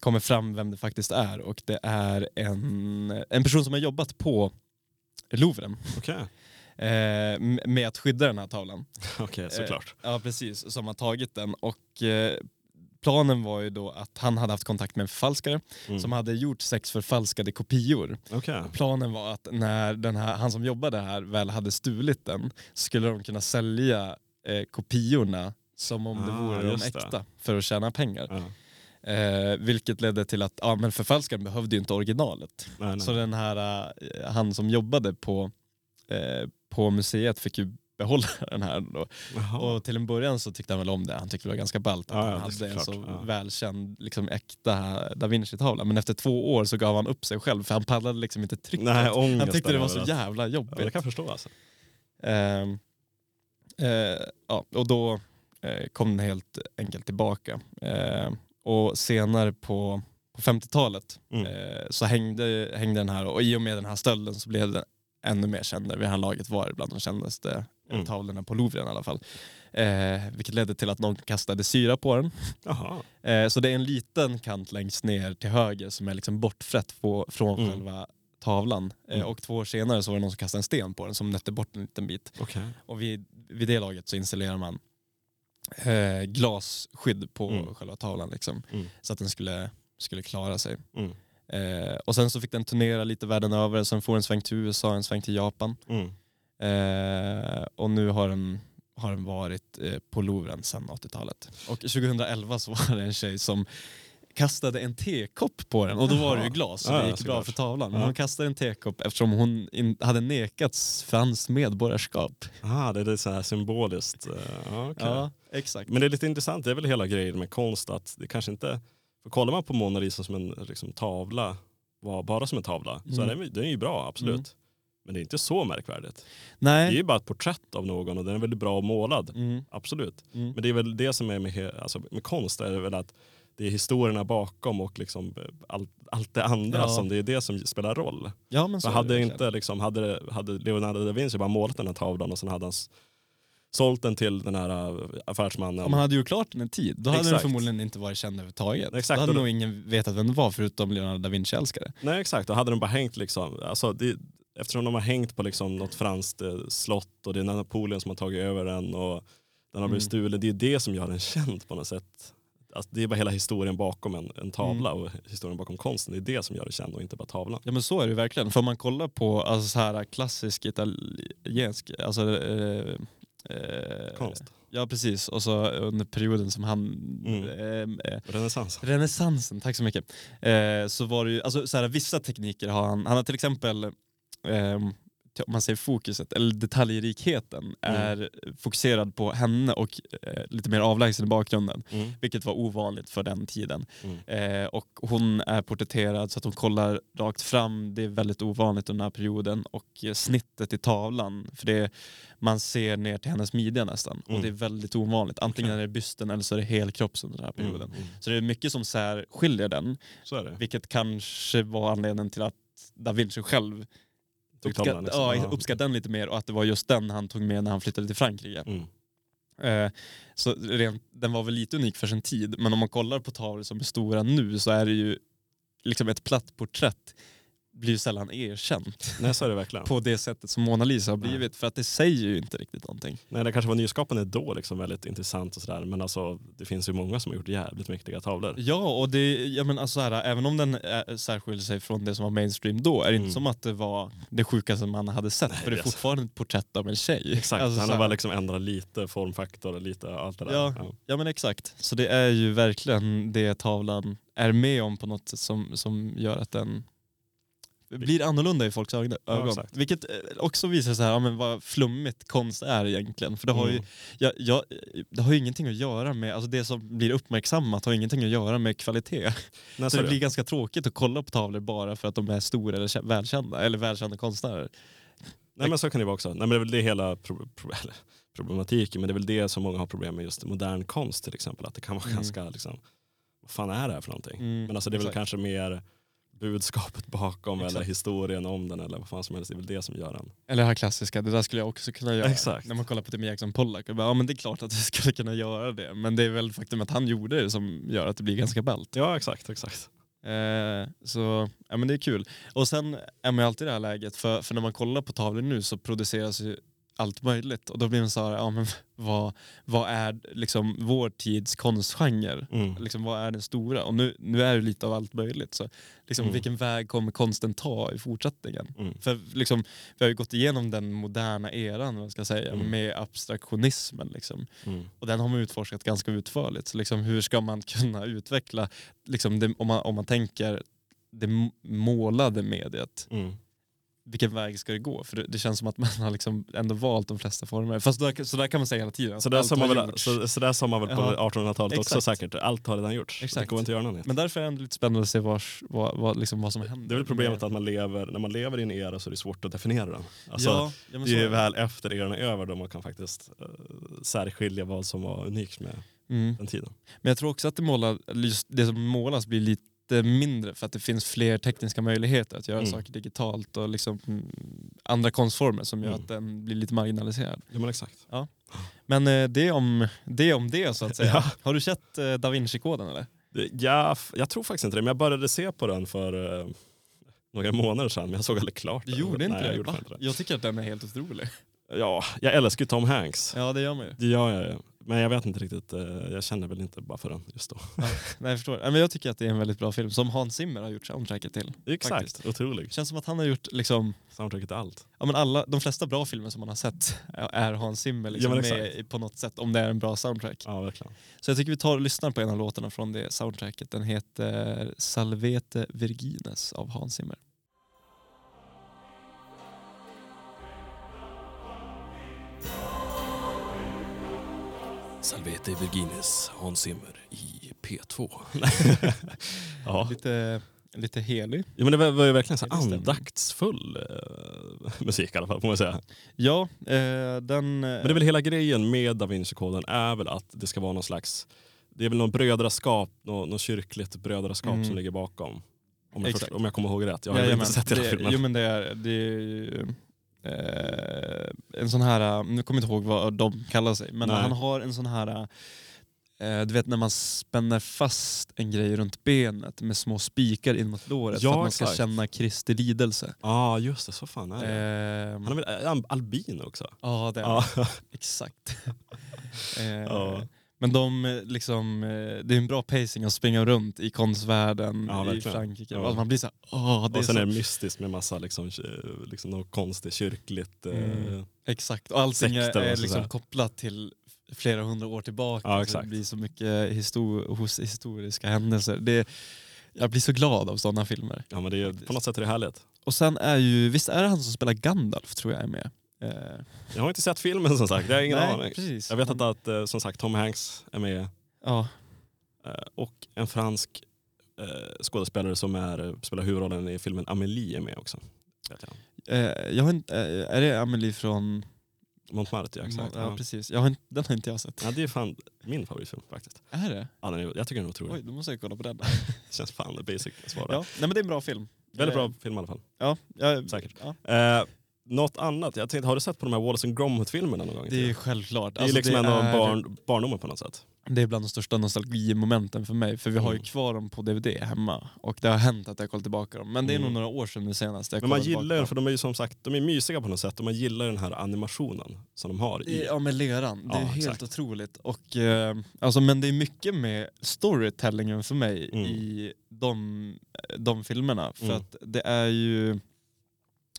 B: kommer fram vem det faktiskt är och det är en, en person som har jobbat på Louvren
A: Okej,
B: eh, med att skydda den här tavlan. [LAUGHS]
A: Okej, såklart.
B: Eh, ja precis, som har tagit den och eh, planen var ju då att han hade haft kontakt med en förfalskare
A: Mm.
B: som hade gjort sex förfalskade kopior.
A: Okej.
B: Planen var att när den här, han som jobbade här väl hade stulit den skulle de kunna sälja kopiorna som om det
A: Ah,
B: vore de
A: just det.
B: äkta för att tjäna pengar.
A: Ja.
B: Eh, vilket ledde till att ja, men förfalskaren behövde ju inte originalet.
A: Nej, nej.
B: Så den här, eh, han som jobbade på, eh, på museet fick ju behålla [LAUGHS] den här. Då.
A: Jaha.
B: Och till en början så tyckte han väl om det. Han tyckte det var ganska ballt att
A: Ja, ja,
B: han
A: är
B: hade en så
A: ja.
B: välkänd, liksom äkta da Vinci-tavla. Men efter två år så gav han upp sig själv för han pallade liksom inte trycket.
A: Nej,
B: han tyckte det var så jävla
A: Ja,
B: jobbigt.
A: det kan jag förstå alltså.
B: Ehm, eh, ja, och då eh, kom den helt enkelt tillbaka. Och senare på, på 50-talet
A: Mm.
B: eh, så hängde, hängde den här och i och med den här stölden så blev den ännu mer känd. Vid det här laget var det bland de kändaste eh,
A: Mm.
B: tavlorna på Louvren i alla fall. Eh, vilket ledde till att någon kastade syra på den. Eh, så det är en liten kant längst ner till höger som är liksom bortfrätt på, från
A: Mm.
B: själva tavlan. Eh,
A: Mm.
B: och två år senare så var det någon som kastade en sten på den som nötte bort en liten bit.
A: Okej.
B: Och vid, vid det laget så installerar man eh, glasskydd på
A: Mm.
B: själva tavlan liksom,
A: Mm.
B: så att den skulle, skulle klara sig.
A: Mm.
B: Eh, och sen så fick den turnera lite världen över, sen får en sväng till USA, en sväng till Japan.
A: Mm.
B: Eh, och nu har den, har den varit eh, på Louvren sedan 80-talet. Och 2011 så var det en tjej som kastade en tekopp på den och då var det ju glas så det gick bra för tavlan. Men hon kastade en tekopp eftersom hon in, hade nekats franskt medborgarskap.
A: Ah, det är så här symboliskt. eh, Ja, okej.
B: Ja, exakt.
A: Men det är lite intressant, det är väl hela grejen med konst att det kanske inte, för kollar man på Mona Lisa som en liksom, tavla, var bara som en tavla, så är
B: Mm.
A: den, den är ju bra, absolut.
B: Mm.
A: Men det är inte så märkvärdigt.
B: Nej.
A: Det är ju bara ett porträtt av någon och den är väldigt bra målad,
B: Mm,
A: absolut.
B: mm.
A: Men det är väl det som är med, alltså, med konst, är väl att det är historierna bakom och liksom eh, allt, allt det andra
B: Ja.
A: som det är det som spelar roll.
B: Ja, men så det
A: hade,
B: verkligen.
A: inte, liksom, hade, hade Leonardo da Vinci bara målat den här tavlan och sen hade han sålt den till den här äh, affärsmannen.
B: Om han hade gjort klart den en tid, då hade den
A: Exakt.
B: förmodligen inte varit känd överhuvudtaget.
A: Exakt,
B: Då hade
A: då-
B: nog ingen vetat vem det var förutom Leonardo da Vinci-älskare.
A: Nej exakt, då hade den bara hängt liksom. Alltså, det, eftersom de har hängt på liksom något franskt eh, slott och det är Napoleon som har tagit över den och den har blivit
B: Mm.
A: stulen. Det är det som gör den [LAUGHS] känd på något sätt. Alltså, det är bara hela historien bakom en, en tavla
B: Mm.
A: och historien bakom konsten. Det är det som gör den känd och inte bara tavlan.
B: Ja men så är det verkligen. För om man kollar på alltså, så här klassisk italiensk, alltså eh, eh,
A: Konst.
B: Ja precis, och så under perioden som han...
A: Mm.
B: Eh, eh,
A: Renässans.
B: renässansen, tack så mycket. Eh, så var det ju, alltså så här, vissa tekniker har han, han har till exempel ehm, om man säger fokuset, eller detaljrikheten,
A: Mm.
B: är fokuserad på henne och eh, lite mer avlägsen i bakgrunden.
A: Mm.
B: Vilket var ovanligt för den tiden.
A: Mm.
B: Eh, och hon är porträtterad så att hon kollar rakt fram. Det är väldigt ovanligt under den här perioden. Och eh, snittet i tavlan, för det man ser ner till hennes midja nästan.
A: Mm.
B: Och det är väldigt ovanligt. Antingen
A: Okej.
B: är det bysten eller så är det helkropps under den här perioden.
A: Mm. Mm.
B: Så det är mycket som särskiljer den. Vilket kanske var anledningen till att da Vinci själv Uppskatt,
A: liksom.
B: ja, uppskattade den lite mer och att det var just den han tog med när han flyttade till Frankrike.
A: Mm.
B: Eh, så rent, den var väl lite unik för sin tid, men om man kollar på tavlor som är stora nu så är det ju liksom ett platt porträtt blir sällan erkänt
A: Nej så är det verkligen.
B: på det sättet som Mona Lisa har
A: Nej.
B: blivit för att det säger ju inte riktigt någonting.
A: Nej, det kanske var nyskapande då, liksom, väldigt intressant och sådär. Men alltså, det finns ju många som har gjort jävligt mäktiga tavlor.
B: Ja, och det, jag men alltså här, även om den är, särskiljer sig från det som var mainstream då, är det
A: Mm.
B: inte som att det var det sjukaste man hade sett.
A: Nej,
B: för det är fortfarande ett porträtt av en tjej.
A: Exakt,
B: Alltså,
A: han har bara liksom ändrat lite formfaktor och lite allt det där.
B: Ja. Ja men exakt. Så det är ju verkligen det tavlan är med om på något sätt som, som gör att den blir annorlunda i folks ögon.
A: exakt.
B: Vilket eh, också visar så här, ja, men vad flummigt konst är egentligen. För det har, ju,
A: Mm.
B: ja, ja, det har ju ingenting att göra med, alltså det som blir uppmärksammat har ingenting att göra med kvalitet.
A: Nej, [LAUGHS]
B: Så det blir ganska tråkigt att kolla på tavlor bara för att de är stora eller kä- välkända, eller välkända konstnärer.
A: Nej men så kan det vara också. Nej, men det är väl det hela pro pro problematiken, men det är väl det som många har problem med just modern konst till exempel. Att det kan vara
B: Mm.
A: ganska, liksom, vad fan är det här för någonting?
B: Mm,
A: Men alltså det är väl
B: exakt.
A: kanske mer budskapet bakom eller
B: Exakt.
A: historien om den eller vad fan som helst. Det är väl det som gör den.
B: Eller det här klassiska, det där skulle jag också kunna göra.
A: Exakt.
B: När man kollar på Tim Jackson Pollack, och bara, ja men det är klart att jag skulle kunna göra det. Men det är väl faktum att han gjorde det som gör att det blir ganska ballt.
A: Ja exakt, exakt.
B: Eh, så ja, men det är kul. Och sen är man ju alltid i det här läget, för, för när man kollar på tavlor nu så produceras ju allt möjligt. Och då blir man så här, ja men vad, vad är liksom vår tids konstgenre?
A: Mm.
B: Liksom, vad är den stora? Och nu, nu är det lite av allt möjligt. Så liksom,
A: Mm.
B: Vilken väg kommer konsten ta i fortsättningen?
A: Mm.
B: För liksom, vi har ju gått igenom den moderna eran vad ska säga,
A: Mm.
B: med abstraktionismen. Liksom.
A: Mm.
B: Och den har man utforskat ganska utförligt. Så liksom, hur ska man kunna utveckla, liksom, det, om, man, om man tänker det målade mediet,
A: Mm.
B: Vilken väg ska det gå? För det, det känns som att man har liksom ändå valt de flesta former. Fast där, så där kan man säga hela tiden.
A: Så där, sa man väl, så, så där sa man väl på
B: Ja.
A: 1800-talet också säkert. Allt har redan gjorts.
B: Exakt.
A: Det går inte att göra något.
B: Men därför är det ändå lite spännande att se vars, vad, vad, liksom vad som händer.
A: Det är väl problemet att man lever, när man lever i en era så är det svårt att definiera den. Alltså,
B: ja,
A: det är väl efter eran är över då man kan faktiskt uh, särskilja vad som var unikt med
B: Mm.
A: den tiden.
B: Men jag tror också att det, målar, det som målas blir lite mindre för att det finns fler tekniska möjligheter att göra
A: Mm.
B: saker digitalt och liksom mm, andra konstformer som gör
A: Mm.
B: att den blir lite marginaliserad.
A: Ja men exakt.
B: Men eh, det om det, om det så att säga. [LAUGHS]
A: Ja.
B: Har du sett eh, Da Vinci-koden eller?
A: Ja, jag tror faktiskt inte det, men jag började se på den för eh, några månader sedan, men jag såg aldrig klart den.
B: gjorde inte
A: Nej,
B: det?
A: Jag, gjorde inte det.
B: jag tycker att den är helt otrolig.
A: Ja, jag älskar ju Tom Hanks.
B: Ja det gör man ju.
A: Det gör jag ju. Men jag vet inte riktigt, eh, jag känner väl inte bara för den just då.
B: Nej, jag, förstår. Men jag tycker att det är en väldigt bra film som Hans Zimmer har gjort soundtracket till.
A: Exakt,
B: Faktiskt.
A: otrolig.
B: Känns som att han har gjort liksom,
A: Soundtracket är allt.
B: ja, men alla, de flesta bra filmer som man har sett är Hans Zimmer liksom
A: Ja, men
B: med på något sätt om det är en bra soundtrack.
A: Ja, verkligen.
B: Så jag tycker vi tar och lyssnar på en av låtarna från det soundtracket. Den heter Salvete Virgines av Hans Zimmer.
A: Salvete Virginis, Hans Zimmer i P2. [LAUGHS] ja.
B: Lite, lite helig.
A: ja, men det var, var ju verkligen så andaktsfull eh, musik i alla fall, får man säga.
B: Ja, eh, den...
A: Men det är väl hela grejen med Da Vinci-koden är väl att det ska vara någon slags, det är väl någon brödraskap, något, något kyrkligt brödraskap
B: Mm.
A: som ligger bakom. Om jag, förstår, om jag kommer ihåg rätt. Jag har
B: Jajamän.
A: inte sett hela
B: det,
A: filmen.
B: Jo men det är, det är eh, en sån här, nu kommer jag inte ihåg vad de kallar sig, men
A: Nej.
B: han har en sån här, eh, du vet när man spänner fast en grej runt benet med små spikar in mot låret
A: Ja,
B: för att man ska
A: exakt.
B: känna Kristi lidelse.
A: Ja ah, just det, så fan är det.
B: Eh,
A: Han är väl albin också?
B: ja det är.
A: Ja.
B: Exakt. [LAUGHS] eh,
A: Ja.
B: Men de, eh, liksom, eh, det är en bra pacing att springa runt i konstvärlden
A: Ja,
B: i. Frankrike.
A: Ja.
B: Alltså man blir så här, åh, det är
A: och sen
B: så
A: är det mystiskt med massa liksom, eh, liksom något konstigt kyrkligt. eh,
B: Mm. Exakt, och allting är,
A: vad
B: är
A: ska
B: liksom kopplat till flera hundra år tillbaka.
A: Ja.
B: Det blir så mycket histor hos historiska händelser. Det, jag blir så glad av sådana filmer.
A: Ja men det är, på något sätt är det härligt.
B: Och sen är ju, visst är det han som spelar Gandalf tror jag är med? Eh,
A: Jag har inte sett filmen som sagt, jag har ingen
B: nej,
A: aning.
B: Precis.
A: Jag vet
B: Men-
A: att, att eh, som sagt Tom Hanks är med
B: Ja,
A: eh, och en fransk skådespelare som är, spelar huvudrollen i filmen Amelie är med också. Vet jag.
B: jag har inte, är det Amelie från...
A: Montmartre, exakt.
B: ja,
A: Ja.
B: precis. Jag har inte, den har inte jag sett.
A: Ja, det är fan min favoritfilm faktiskt.
B: Är det?
A: Ja, den är, jag tycker den är otrolig.
B: Oj, då måste jag kolla på den.
A: Det [LAUGHS] känns fan basic svar.
B: ja, nej men det är en bra film.
A: Väldigt bra film i alla fall.
B: Ja, jag,
A: Säkert.
B: Ja.
A: Eh, något annat? Jag tänkte, har du sett på de här Wallace and Gromit-filmerna någon gång?
B: Det är självklart.
A: det är
B: Alltså,
A: liksom en av
B: är-
A: barn, barndomen på något sätt.
B: Det är bland de största nostalgimomenten för mig, för vi har ju
A: Mm.
B: kvar dem på DVD hemma. Och det har hänt att jag kollat tillbaka dem. Men det är
A: Mm.
B: nog några år sedan nu senast jag
A: Men man gillar den för de är ju som sagt de är mysiga på något sätt och man gillar den här animationen som de har. I,
B: Ja med leran, det
A: Ja,
B: är helt
A: exakt.
B: otroligt. Och, eh, alltså, men det är mycket med storytellingen för mig
A: Mm.
B: i de, de filmerna. För
A: Mm.
B: att det är ju,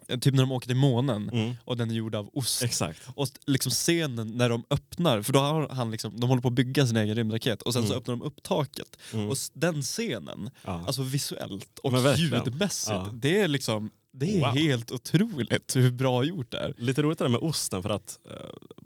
B: typ när de åker till månen
A: mm.
B: och den är gjord av ost.
A: Exakt.
B: Och liksom scenen när de öppnar, för då har han liksom, de håller på att bygga sin egen rymdraket och sen så
A: Mm.
B: öppnar de upp taket.
A: Mm.
B: Och den scenen,
A: ja.
B: alltså visuellt och ljudmässigt,
A: Ja.
B: det är liksom det är
A: Wow.
B: helt otroligt hur bra gjort det är.
A: Lite roligt är det med osten för att, eh,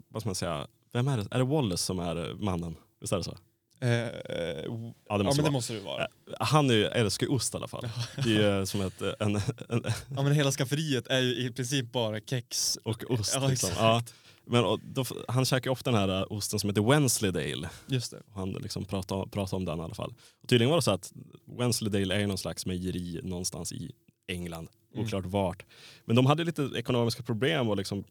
A: vad ska man säga, vem är det? Är det Wallace som är mannen? Visst är det så?
B: Eh, eh,
A: Ja det
B: ja
A: måste
B: men det måste det vara.
A: Eh, Han är ju, älskar ju ost i alla fall. Det är ju som ett, eh, en, en,
B: Ja men hela skafferiet är ju i princip bara kex.
A: och ost.
B: Ja,
A: liksom. ja. Men då, han käkar ofta den här eh, osten som heter Wensleydale.
B: Just det.
A: Och Han liksom pratar, pratar om den i alla fall. Och tydligen var det så att Wensleydale är någon slags mejeri någonstans i England.
B: Mm.
A: Oklart vart. Men de hade lite ekonomiska problem och liksom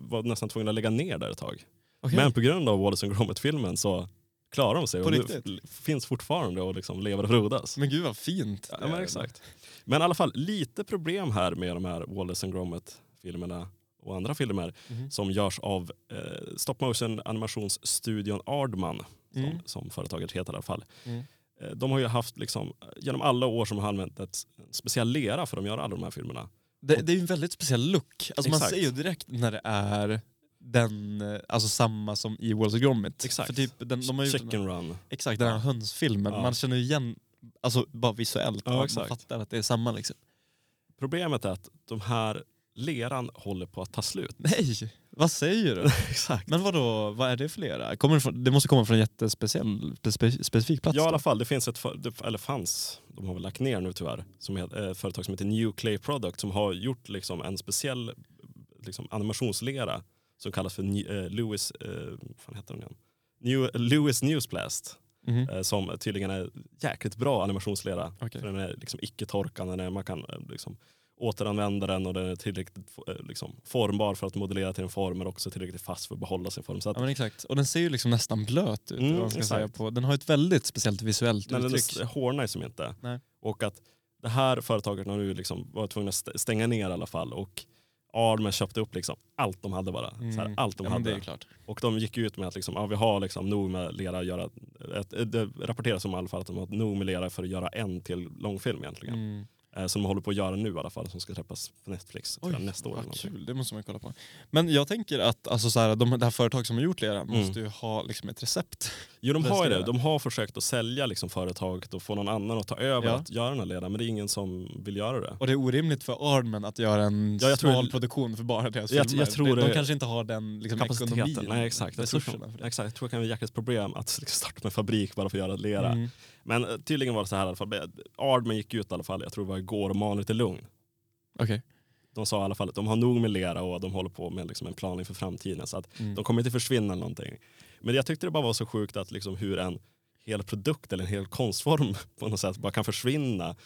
A: var nästan tvungna att lägga ner där ett tag.
B: Okej.
A: Men på grund av Wallace Gromit-filmen så klarar de sig
B: På
A: och
B: riktigt?
A: finns fortfarande och liksom lever och frodas.
B: Men gud vad fint.
A: Ja, men exakt. Men i alla fall lite problem här med de här Wallace and Gromit-filmerna och andra filmer
B: Mhm.
A: som görs av eh, stop motion animationsstudion Aardman som,
B: Mm.
A: som företaget heter i alla fall.
B: Mm.
A: Eh, De har ju haft, liksom, genom alla år som har använt ett speciell lera för att göra alla de här filmerna.
B: Det, det är ju en väldigt speciell look. Alltså man ser ju direkt när det är den, eh, alltså samma som i Wallace Gromit.
A: Exakt.
B: För typ, den, de har gjort den,
A: Chicken Run.
B: exakt, den här hönsfilmen.
A: Ja.
B: Man känner igen, alltså bara visuellt,
A: Ja,
B: man, fattar att det är samma liksom.
A: Problemet är att de här leran håller på att ta slut.
B: Nej, vad säger du? [LAUGHS]
A: Exakt.
B: Men vadå, vad är det för lera? Kommer det, från, det måste komma från en jättespeciell, spe, specifik plats?
A: Ja i alla fall, det finns ett, det, eller fanns, de har väl lagt ner nu tyvärr, som heter, ett företag som heter New Clay Product som har gjort liksom en speciell liksom, animationslera som kallas för eh, Lewis, eh, heter den? New, Lewis Newsblast.
B: Mhm.
A: eh, som tydligen är jäkligt bra animationslera.
B: Okej.
A: För den är liksom icke-torkande, den man kan eh, liksom återanvända den och den är tillräckligt liksom, formbar för att modellera till en form men också tillräckligt fast för att behålla sin form. Så att
B: Ja men exakt, och den ser ju liksom nästan blöt ut.
A: Mm,
B: ska säga på. Den har ett väldigt speciellt visuellt
A: Nej, den
B: uttryck.
A: är- hårdnar ju som inte.
B: Nej.
A: Och att det här företaget har nu liksom varit tvungna att st- stänga ner i alla fall och Ardman köpte upp liksom allt de hade bara. Så här,
B: Mm.
A: allt de
B: ja,
A: hade.
B: är klart.
A: Och de gick ut med att liksom, ja, vi har liksom nog med lera att göra, ett, det rapporteras om i alla fall att de har nog med lera för att göra en till långfilm egentligen.
B: Mm.
A: Eh, som de håller på att göra nu i alla fall, som ska släppas på Netflix jag, nästa år.
B: vad kul, det måste man kolla på. Men jag tänker att alltså, så här, de, det här företag som har gjort leran
A: Mm.
B: måste ju ha liksom, ett recept.
A: Jo de har ju det, de har försökt att sälja liksom företaget och få någon annan att ta över
B: Ja.
A: att göra den här leran men det är ingen som vill göra det.
B: Och det är orimligt för Ardman att göra en
A: Ja,
B: smal produktion för bara deras
A: Jag-
B: filmer.
A: jag tror
B: de, de kanske inte har den liksom,
A: Kapaciteten, nej exakt. Jag tror, exakt. Jag tror det kan vara ett jäkligt problem att liksom starta med fabrik bara för att göra lera.
B: Mm.
A: Men eh, tydligen var det så här i alla fall, Ardman gick ut i alla fall, jag tror det var igår och man lite lugn.
B: Okej.
A: De sa i alla fall att de har nog med lera och de håller på med liksom en plan inför framtiden. Så att
B: Mm.
A: de kommer inte försvinna eller någonting. Men jag tyckte det bara var så sjukt att liksom hur en hel produkt eller en hel konstform [LAUGHS] på något sätt bara kan försvinna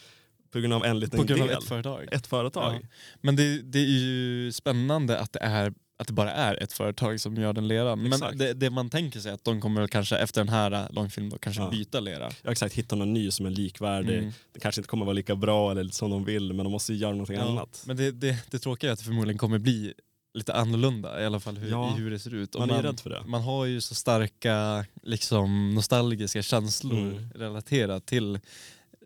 A: på grund av en liten
B: På grund av
A: del.
B: ett företag.
A: ett företag.
B: Ja. Men det, det är ju spännande att det, är, att det bara är ett företag som gör den leran. Men det, det man tänker sig att de kommer väl kanske efter den här äh, långfilmen då kanske
A: Ja.
B: byta lera.
A: Jag har exakt hittat någon ny som är likvärdig.
B: Mm.
A: Det kanske inte kommer vara lika bra eller som de vill men de måste ju göra någonting
B: Ja,
A: annat.
B: Men det, det, det tråkiga är att det förmodligen kommer bli lite annorlunda i alla fall hur,
A: Ja,
B: i hur det ser ut. Och
A: Man är rädd för det.
B: man har ju så starka liksom, nostalgiska känslor
A: Mm.
B: relaterat till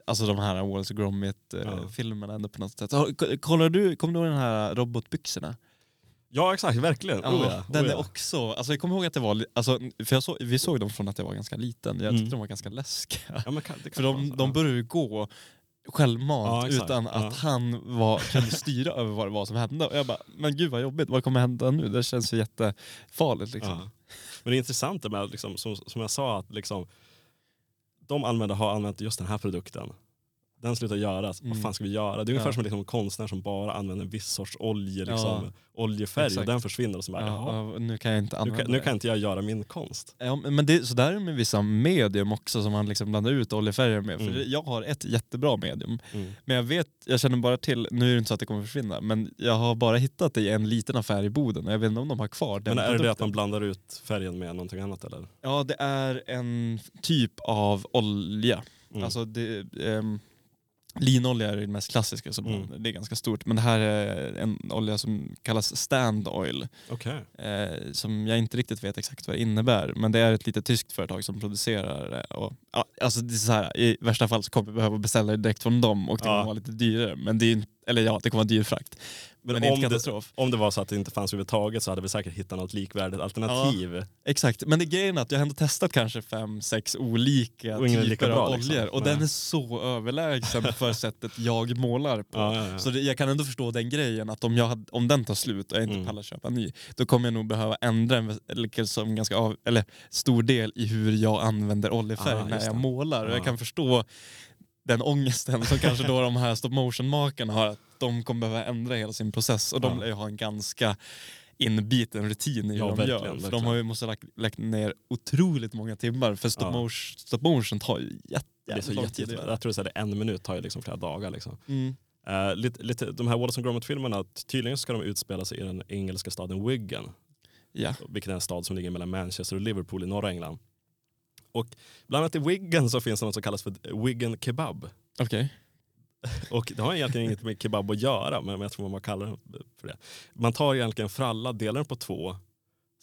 B: alltså, de här Wallace och
A: Ja.
B: Gromit-filmerna ändå på något sätt. Kollar du, kommer du ihåg den här robotbyxorna?
A: Ja exakt, verkligen.
B: Ja,
A: oh, ja.
B: Den
A: oh,
B: är
A: ja.
B: också, alltså jag kommer ihåg att det var, alltså, för så, vi såg dem från att jag var ganska liten, jag
A: Mm.
B: tyckte de var ganska läskiga.
A: Ja, kan,
B: För
A: vara
B: de,
A: så.
B: de började gå självmant
A: Ja,
B: utan att
A: Ja.
B: han var, kunde styra [LAUGHS] över vad det var som hände. Och jag bara, men gud vad jobbigt, vad kommer hända nu? Det känns ju jättefarligt liksom.
A: Ja. Men det är intressant det med, liksom, som, som jag sa, att liksom, de använder, har använt just den här produkten. Den slutar göras,
B: Mm.
A: vad fan ska vi göra? Det är ungefär
B: Ja.
A: som liksom, en konstnär som bara använder en viss sorts olje, liksom,
B: Ja.
A: oljefärg
B: Exakt.
A: och den försvinner och så bara,
B: Ja, nu kan jag inte
A: nu,
B: använda
A: kan, nu kan inte jag göra min konst.
B: Ja, men det, så där är det med vissa medium också som man liksom blandar ut oljefärger med. För
A: Mm.
B: jag har ett jättebra medium.
A: Mm.
B: Men jag vet, jag känner bara till, nu är det inte så att det kommer försvinna, men jag har bara hittat det i en liten affär i Boden och jag vet inte om de har kvar den
A: Men är det det att
B: produkten.
A: man blandar ut färgen med någonting annat eller?
B: Ja, det är en typ av olja.
A: Mm.
B: Alltså det, ehm, linolja är det mest klassiska, som
A: Mm.
B: det är ganska stort. Men det här är en olja som kallas stand oil.
A: Okej.
B: Eh, som jag inte riktigt vet exakt vad det innebär. Men det är ett litet tyskt företag som producerar det. Och, ja, alltså det är så här, I värsta fall så kommer vi behöva beställa det direkt från dem och det
A: Ja.
B: kommer vara lite dyrare. Men det är, eller ja, det kommer vara dyr frakt. Men,
A: Men om det-. Om det var så att det inte fanns överhuvudtaget så hade vi säkert hittat något likvärdigt alternativ.
B: Exakt, men det grejen är att jag har ändå testat kanske fem, sex olika typer av
A: liksom.
B: oljor. Och
A: Nej.
B: den är så överlägsen för [LAUGHS] sättet jag målar på.
A: Ja, ja, ja.
B: Så det, jag kan ändå förstå den grejen att om, jag hade, om den tar slut och jag inte
A: Mm.
B: pallar köpa ny, då kommer jag nog behöva ändra en liksom ganska av, eller stor del i hur jag använder oljefärg
A: Ah,
B: när jag målar. Och
A: Ja.
B: jag kan förstå den ångesten som kanske då de här stop motion-makarna har, att de kommer behöva ändra hela sin process och de lär ju ha en ganska inbiten rutin i hur
A: Ja,
B: de
A: verkligen,
B: gör. För de
A: verkligen.
B: har ju måste lagt, lagt ner otroligt många timmar för stop,
A: Ja.
B: motion, stop motion tar ju jätte,
A: Det är så
B: lång
A: jätte,
B: tid
A: jag tror att en minut tar ju liksom flera dagar. Liksom.
B: Mm.
A: Eh, lite, lite, de här Wallace and Gromit-filmerna, tydligen ska de utspela sig i den engelska staden Wigan.
B: Ja.
A: Vilket är en stad som ligger mellan Manchester och Liverpool i norra England. Och bland annat i Wigan så finns det något som kallas för Wigan kebab.
B: Okej.
A: Och det har egentligen inget med kebab att göra, men jag tror man kallar det för det. Man tar egentligen fralla, delar den på två,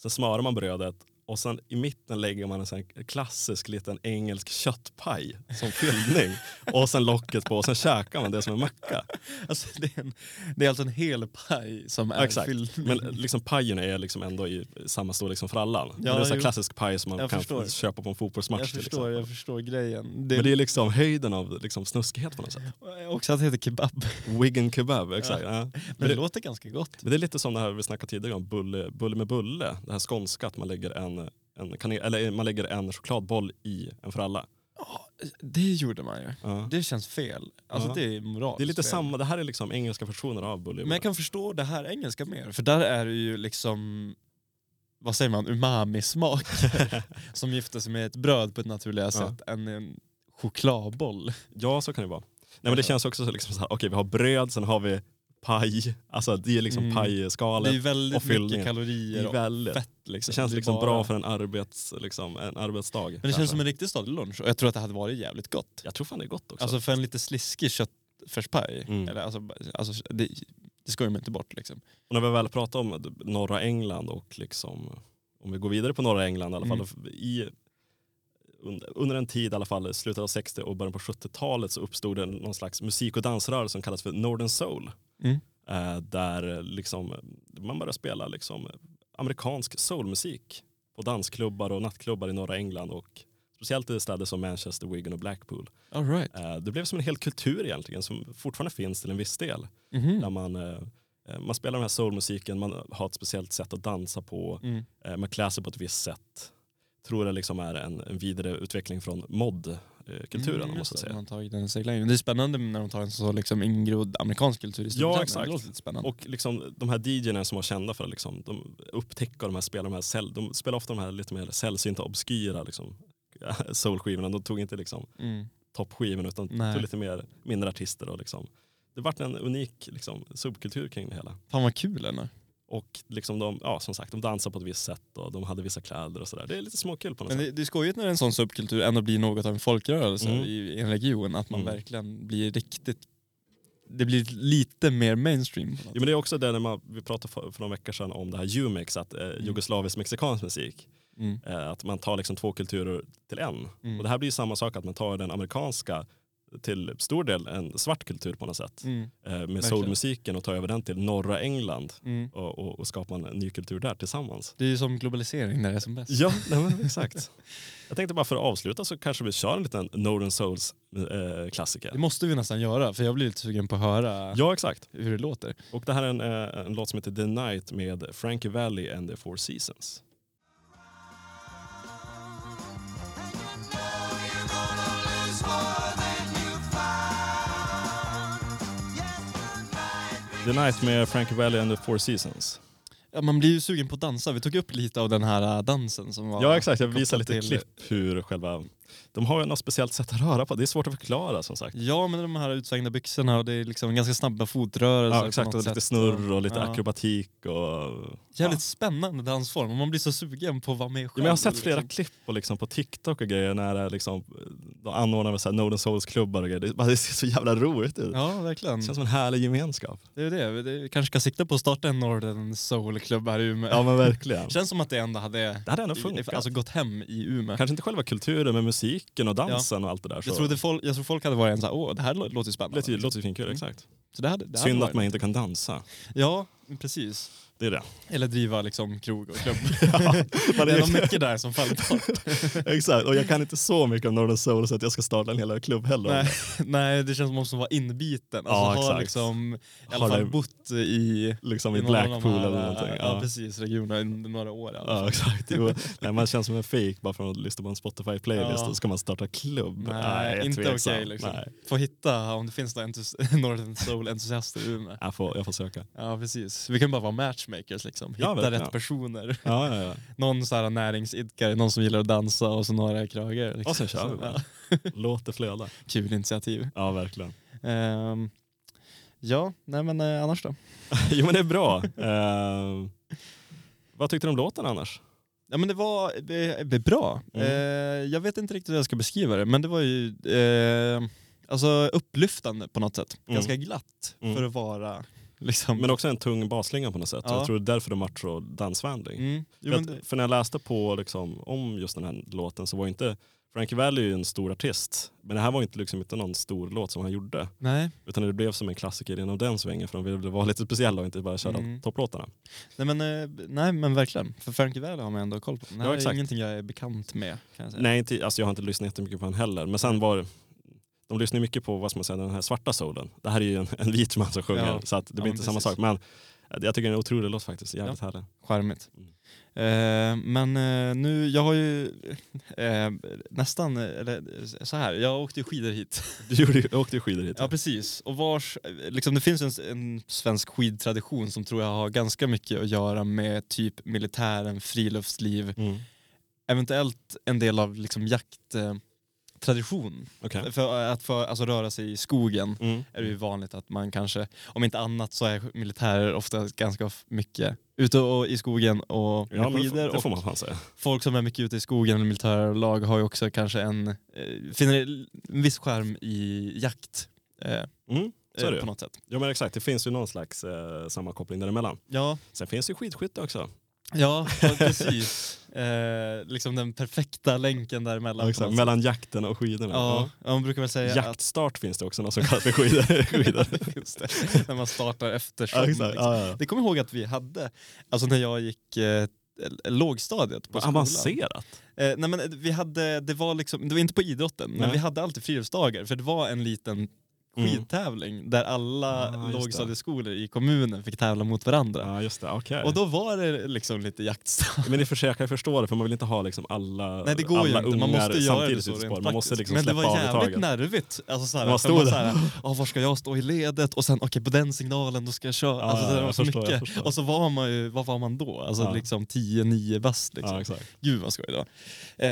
A: sen smörar man brödet Och sen i mitten lägger man en sån klassisk liten engelsk köttpaj som fyllning. och sen locket på och sen käkar man det som en macka.
B: Alltså, det, är en, det är alltså en hel paj som är
A: Exakt.
B: fylld.
A: Men liksom pajen är liksom ändå i samma storlek som frallan. Men det är en sån klassisk paj som man
B: Jag
A: kan
B: förstår.
A: köpa på en fotbollsmatch.
B: jag
A: till
B: förstår,
A: exempel.
B: jag förstår grejen. Det,
A: Men det är liksom höjden av liksom snuskighet på något sätt.
B: också att det heter kebab.
A: Wigan kebab, exakt. Ja.
B: Men
A: Men,
B: det,
A: det,
B: låter ganska gott.
A: men det är lite som det här vi snackade tidigare om, bulle, bulle med bulle. Det här skånska, att man lägger en, en, kanel, eller man lägger en chokladboll i en fralla.
B: Ja, det gjorde man ju.
A: Ja.
B: Det känns fel. Alltså
A: Ja.
B: det är moraliskt
A: Det är lite
B: fel.
A: samma, det här är liksom engelska versioner av bulle.
B: Men jag kan förstå det här engelska mer, för där är det ju liksom vad säger man, umami-smak [LAUGHS] som gifter sig med ett bröd på ett naturligare sätt än en chokladboll.
A: Ja, så kan det vara. Nej, men det känns också så liksom så här, okej vi har bröd, sen har vi paj. Alltså det är liksom
B: Mm.
A: pajskalet.
B: Det är
A: och
B: väldigt
A: fyllningen.
B: mycket
A: Det
B: kalorier och
A: väldigt.
B: fett. Liksom.
A: Det känns
B: är
A: liksom
B: bara-
A: bra för en, arbets, liksom, en arbetsdag.
B: Men det känns som en riktig stadig lunch och jag tror att det hade varit jävligt gott.
A: Jag tror fan det är gott också.
B: Alltså för en lite sliskig köttfärspaj,
A: Mm.
B: eller alltså, alltså, det, det ska ju inte bort liksom.
A: Och när vi väl pratar om norra England och liksom, om vi går vidare på norra England i alla fall.
B: Mm.
A: I, under, under en tid i alla fall, slutet av 60 och början på 70-talet så uppstod det någon slags musik och dansrörelse som kallas för Northern Soul.
B: Mm.
A: Eh, där liksom, man började spela liksom, amerikansk soulmusik på dansklubbar och nattklubbar i norra England och speciellt i städer som Manchester, Wigan och Blackpool.
B: All right.
A: Eh, det blev som en hel kultur egentligen som fortfarande finns till en viss del.
B: Mhm.
A: Där man, eh, man spelar den här soulmusiken, man har ett speciellt sätt att dansa på,
B: Mm.
A: man klär sig på ett visst sätt. Tror det liksom är en, en vidare utveckling från mod-kulturen.
B: Mm, det,
A: säga.
B: man tagit den seglängden. Det är spännande när de tar en så liksom ingrodd amerikansk kultur i
A: exakt.
B: Det låter lite spännande.
A: Och liksom, de här DJerna som var kända för att liksom, de upptäcka de här spelar, de här de spelar ofta de här lite mer sällsynta, obskyra liksom, [LAUGHS] soulskivorna. De tog inte liksom,
B: mm.
A: toppskivorna utan
B: Nej.
A: tog lite mer mindre artister. Och liksom. Det vart en unik liksom, subkultur kring det hela.
B: Fan vad kul ändå.
A: Och liksom de, ja, som sagt, de dansade på ett visst sätt och de hade vissa kläder och sådär. Det är lite småkul på något
B: Men
A: sätt.
B: det, det är skojigt när en sån subkultur ändå blir något av en folkrörelse
A: Mm.
B: i, en region. Att man
A: Mm.
B: verkligen blir riktigt... Det blir lite mer mainstream.
A: Ja, men det är också det när man, vi pratade för, för några veckor sedan om det här Umix, att eh, jugoslavisk mexikansk musik.
B: Mm.
A: Eh, att man tar liksom två kulturer till en.
B: Mm.
A: Och det här blir ju samma sak, att man tar den amerikanska till stor del en svart kultur på något sätt.
B: Mm.
A: Eh, med soulmusiken och tar över den till norra England
B: Mm.
A: och, och, och skapar en ny kultur där tillsammans.
B: Det är ju som globalisering när det är som bäst.
A: Ja, nej, [LAUGHS] exakt. Jag tänkte bara för att avsluta så kanske vi kör en liten Northern Souls eh, klassiker.
B: Det måste vi nästan göra för jag blir lite sugen på att höra
A: Ja, exakt.
B: hur det låter.
A: Och det här är en, eh, en låt som heter The Night med Frankie Valli and the Four Seasons. The Night med Frankie Valli and the Four Seasons.
B: Ja, man blir ju sugen på att dansa. Vi tog upp lite av den här äh, dansen som var
A: Ja exakt, jag visar lite
B: till-
A: klipp hur själva... De har ju något speciellt sätt att röra på, det är svårt att förklara som sagt.
B: Ja, men de här utsvängda byxorna och det är liksom ganska snabba fotrörelser.
A: Ja exakt, och lite
B: sätt.
A: snurr och lite
B: Ja.
A: akrobatik och...
B: Jävligt spännande dansform och man blir så sugen på att vara med
A: Ja,
B: själv.
A: men jag har sett flera
B: liksom.
A: klipp på, liksom, på TikTok och grejer när det är liksom, de anordnar så här Northern Souls-klubbar och grejer. Det, det ser så jävla roligt ut.
B: Ja, verkligen.
A: Det känns som en härlig gemenskap.
B: Det är det. Vi kanske ska sikta på att starta en Northern Soul-klubb här i Umeå.
A: Ja men verkligen. [LAUGHS]
B: Känns som att det ändå hade
A: Det hade ändå funkat.
B: alltså, gått hem i Umeå.
A: Kanske inte själva kulturen men musiken och dansen och allt det där. Så
B: Jag, trodde folk, jag tror folk hade varit en såhär, åh det här lå- låter ju
A: det
B: spännande.
A: låter ju låter ju finkul,
B: Mm.
A: exakt.
B: Så det hade, det hade
A: Synd att man inte kan dansa.
B: Ja, precis.
A: Det är det.
B: Eller driva liksom krog och klubb. [LAUGHS]
A: Ja,
B: det är nog mycket där som faller bort. [LAUGHS]
A: Exakt, och jag kan inte så mycket om Northern Soul så att jag ska starta en hel klubb heller.
B: nej, [LAUGHS] nej, det känns som att man måste vara inbiten. Alltså
A: Ja,
B: ha liksom, i alla fall bott i,
A: Liksom i
B: de
A: Blackpool
B: här,
A: eller någonting.
B: Ja,
A: Ja,
B: precis. Regionen under några år i fall.
A: ja exakt. Jo. Nej, man känns som en fake bara för att lyssna på en Spotify-playlist
B: Ja.
A: och ska man starta klubb.
B: Nej,
A: är
B: inte okej liksom.
A: Nej.
B: Få hitta om det finns några Northern Soul-entusiaster i Umeå.
A: Jag, får, jag får söka.
B: Ja precis. Vi kan bara vara matchmakers liksom.
A: Ja,
B: Hitta
A: verkligen.
B: rätt personer.
A: Ja, ja, ja. [LAUGHS]
B: Någon så här näringsidkare, någon som gillar att dansa och så några krögare. Liksom.
A: Och sen kör vi
B: Så,
A: bara.
B: ja, [LAUGHS]
A: Låt det flöda.
B: Kul initiativ.
A: Ja, verkligen.
B: Ehm, ja, nej men eh, annars då? [LAUGHS]
A: jo men det är bra. Eh, vad tyckte du om låten annars?
B: Ja men det var, det, det bra.
A: Mm.
B: Eh, jag vet inte riktigt hur jag ska beskriva det, men det var ju eh, alltså upplyftande på något sätt.
A: Mm.
B: Ganska glatt
A: Mm.
B: för att vara Liksom.
A: Men också en tung basslinga på något sätt.
B: Ja.
A: Jag tror det är därför de varit så dansvänlig.
B: mm. jo,
A: för,
B: det,
A: för när jag läste på liksom, om just den här låten så var inte Frankie Valli är ju en stor artist, men det här var inte, liksom, inte någon stor låt som han gjorde.
B: nej.
A: Utan det blev som en klassiker inom den svängen för de ville vara lite speciella och inte bara köra
B: Mm.
A: topplåtarna.
B: Nej, men, eh, nej men verkligen, för Frankie Valli har man ändå koll på. Det här
A: Ja,
B: är ingenting jag är bekant med. Jag.
A: Nej, inte, alltså jag har inte lyssnat jättemycket på honom heller. Men sen var de lyssnar mycket på vad ska man säga, den här svarta soulen. Det här är ju en, [LAUGHS] en vit man som sjunger
B: Ja.
A: så att det
B: Ja,
A: blir
B: men
A: inte samma sak. Men jag tycker det är en otrolig låt faktiskt, jävligt härlig.
B: Charmigt.
A: Mm.
B: Eh, men eh, nu, jag har ju [LAUGHS] eh, nästan, eh, eller så här, jag åkte ju skidor hit. [LAUGHS]
A: Du gjorde, åkte ju skidor hit.
B: Ja precis, och vars, eh, liksom, det finns en, en svensk skidtradition som tror jag har ganska mycket att göra med typ militären, friluftsliv,
A: Mm.
B: eventuellt en del av liksom, jakttradition. Tradition.
A: Okej.
B: För att få alltså, röra sig i skogen
A: Mm.
B: är det ju vanligt att man kanske, om inte annat så är militärer ofta ganska mycket ute och, i skogen och
A: Ja, det,
B: skidor.
A: får, det får
B: och
A: man fan säga.
B: folk som är mycket ute i skogen eller militära lag har ju också kanske en, eh, finner en viss skärm i jakt. Eh,
A: Mm. Så
B: eh,
A: det
B: på något sätt.
A: Ja men exakt, det finns ju någon slags eh, sammankoppling däremellan.
B: Ja,
A: Sen finns ju skidskytte också.
B: Ja, [LAUGHS] ja precis. Eh, liksom den perfekta länken däremellan.
A: exakt.
B: något
A: Mellan jakten och skidorna.
B: Ja, ja, man brukar väl säga att
A: Jaktstart finns det också något som kallas för skidor. [LAUGHS] skidor.
B: Det, när man startar efter
A: ja,
B: liksom.
A: Ja, ja.
B: Det kommer jag ihåg att vi hade, alltså när jag gick eh, lågstadiet på
A: Vad
B: skolan.
A: avancerat.
B: Eh, nej men vi hade, det var liksom, det var inte på idrotten, men vi hade alltid friluftsdagar för det var en liten
A: Mm.
B: skidtävling där alla
A: Ah,
B: lågstadieskolor i kommunen fick tävla mot varandra.
A: Ja just det, okej.
B: Och då var det liksom lite jaktstart.
A: Men i och för sig, jag förstå det för man vill inte ha liksom alla,
B: Nej det går
A: alla
B: inte, man
A: ungar
B: måste göra
A: samtidigt i spår. Man måste liksom
B: Men det var jävligt nervigt. Alltså såhär,
A: Man stod
B: man såhär, "Ah, var ska jag stå i ledet? Och sen okej på den signalen då ska jag köra.
A: Ja,
B: alltså, det var så
A: förstår,
B: mycket. Och så var man ju, vad var man då? Alltså
A: Ja.
B: liksom 10-9 bast liksom.
A: Exakt.
B: Gud vad skoj det var.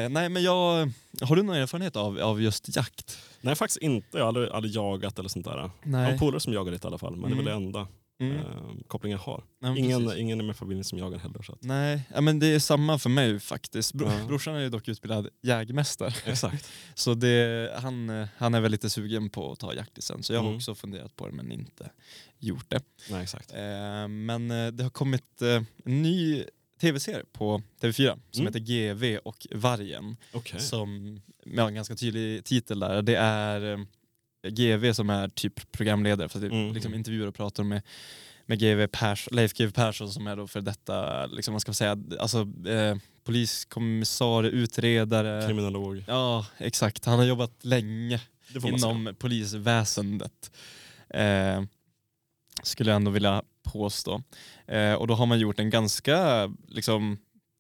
B: Eh, nej men jag, har du någon erfarenhet av, av just jakt?
A: Nej faktiskt inte, jag har aldrig, aldrig jagat eller sånt där. Jag har
B: Nej.
A: polare som jagar lite i alla fall, men det är väl det enda
B: Mm.
A: eh, kopplingen jag har.
B: Nej,
A: Ingen,
B: precis.
A: ingen i min familj som jagar heller. Så att.
B: Nej, ja, men det är samma för mig faktiskt. Bro,
A: Ja.
B: Brorsan är ju dock utbildad jägmästare.
A: Exakt. [LAUGHS]
B: Så det, han, eh, han är väl lite sugen på att ta jaktlicens. Så jag har
A: Mm.
B: också funderat på det men inte gjort det.
A: Nej, exakt.
B: Eh, men eh, det har kommit eh, en ny tv-serie på TV4 som
A: Mm.
B: heter GV och Vargen.
A: Okej.
B: Som med en ganska tydlig titel där. Det är eh, GV som är typ programledare för att
A: Mm.
B: liksom intervjuar och pratar med med GV Pers, Leif GW Persson som är då för detta, liksom man ska säga, alltså eh, poliskommissarie, utredare.
A: Kriminolog.
B: Ja, exakt. Han har jobbat länge
A: säga.
B: inom polisväsendet. Eh, skulle jag ändå vilja påstå. Eh, och då har man gjort en ganska liksom,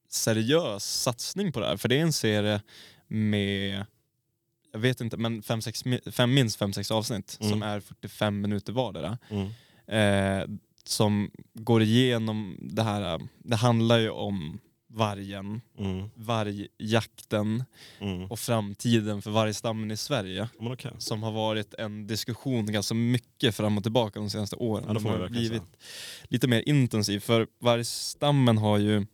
B: seriös satsning på det här. För det är en serie med, jag vet inte, men fem, sex, fem, minst fem, sex avsnitt
A: Mm.
B: som är 45 minuter vardera.
A: Mm.
B: Eh, som går igenom det här, det handlar ju om vargen,
A: Mm.
B: vargjakten
A: Mm.
B: och framtiden för vargstammen i Sverige
A: Men okej.
B: som har varit en diskussion ganska mycket fram och tillbaka de senaste åren.
A: Ja, det
B: De har blivit
A: säga.
B: lite mer intensiv för vargstammen har ju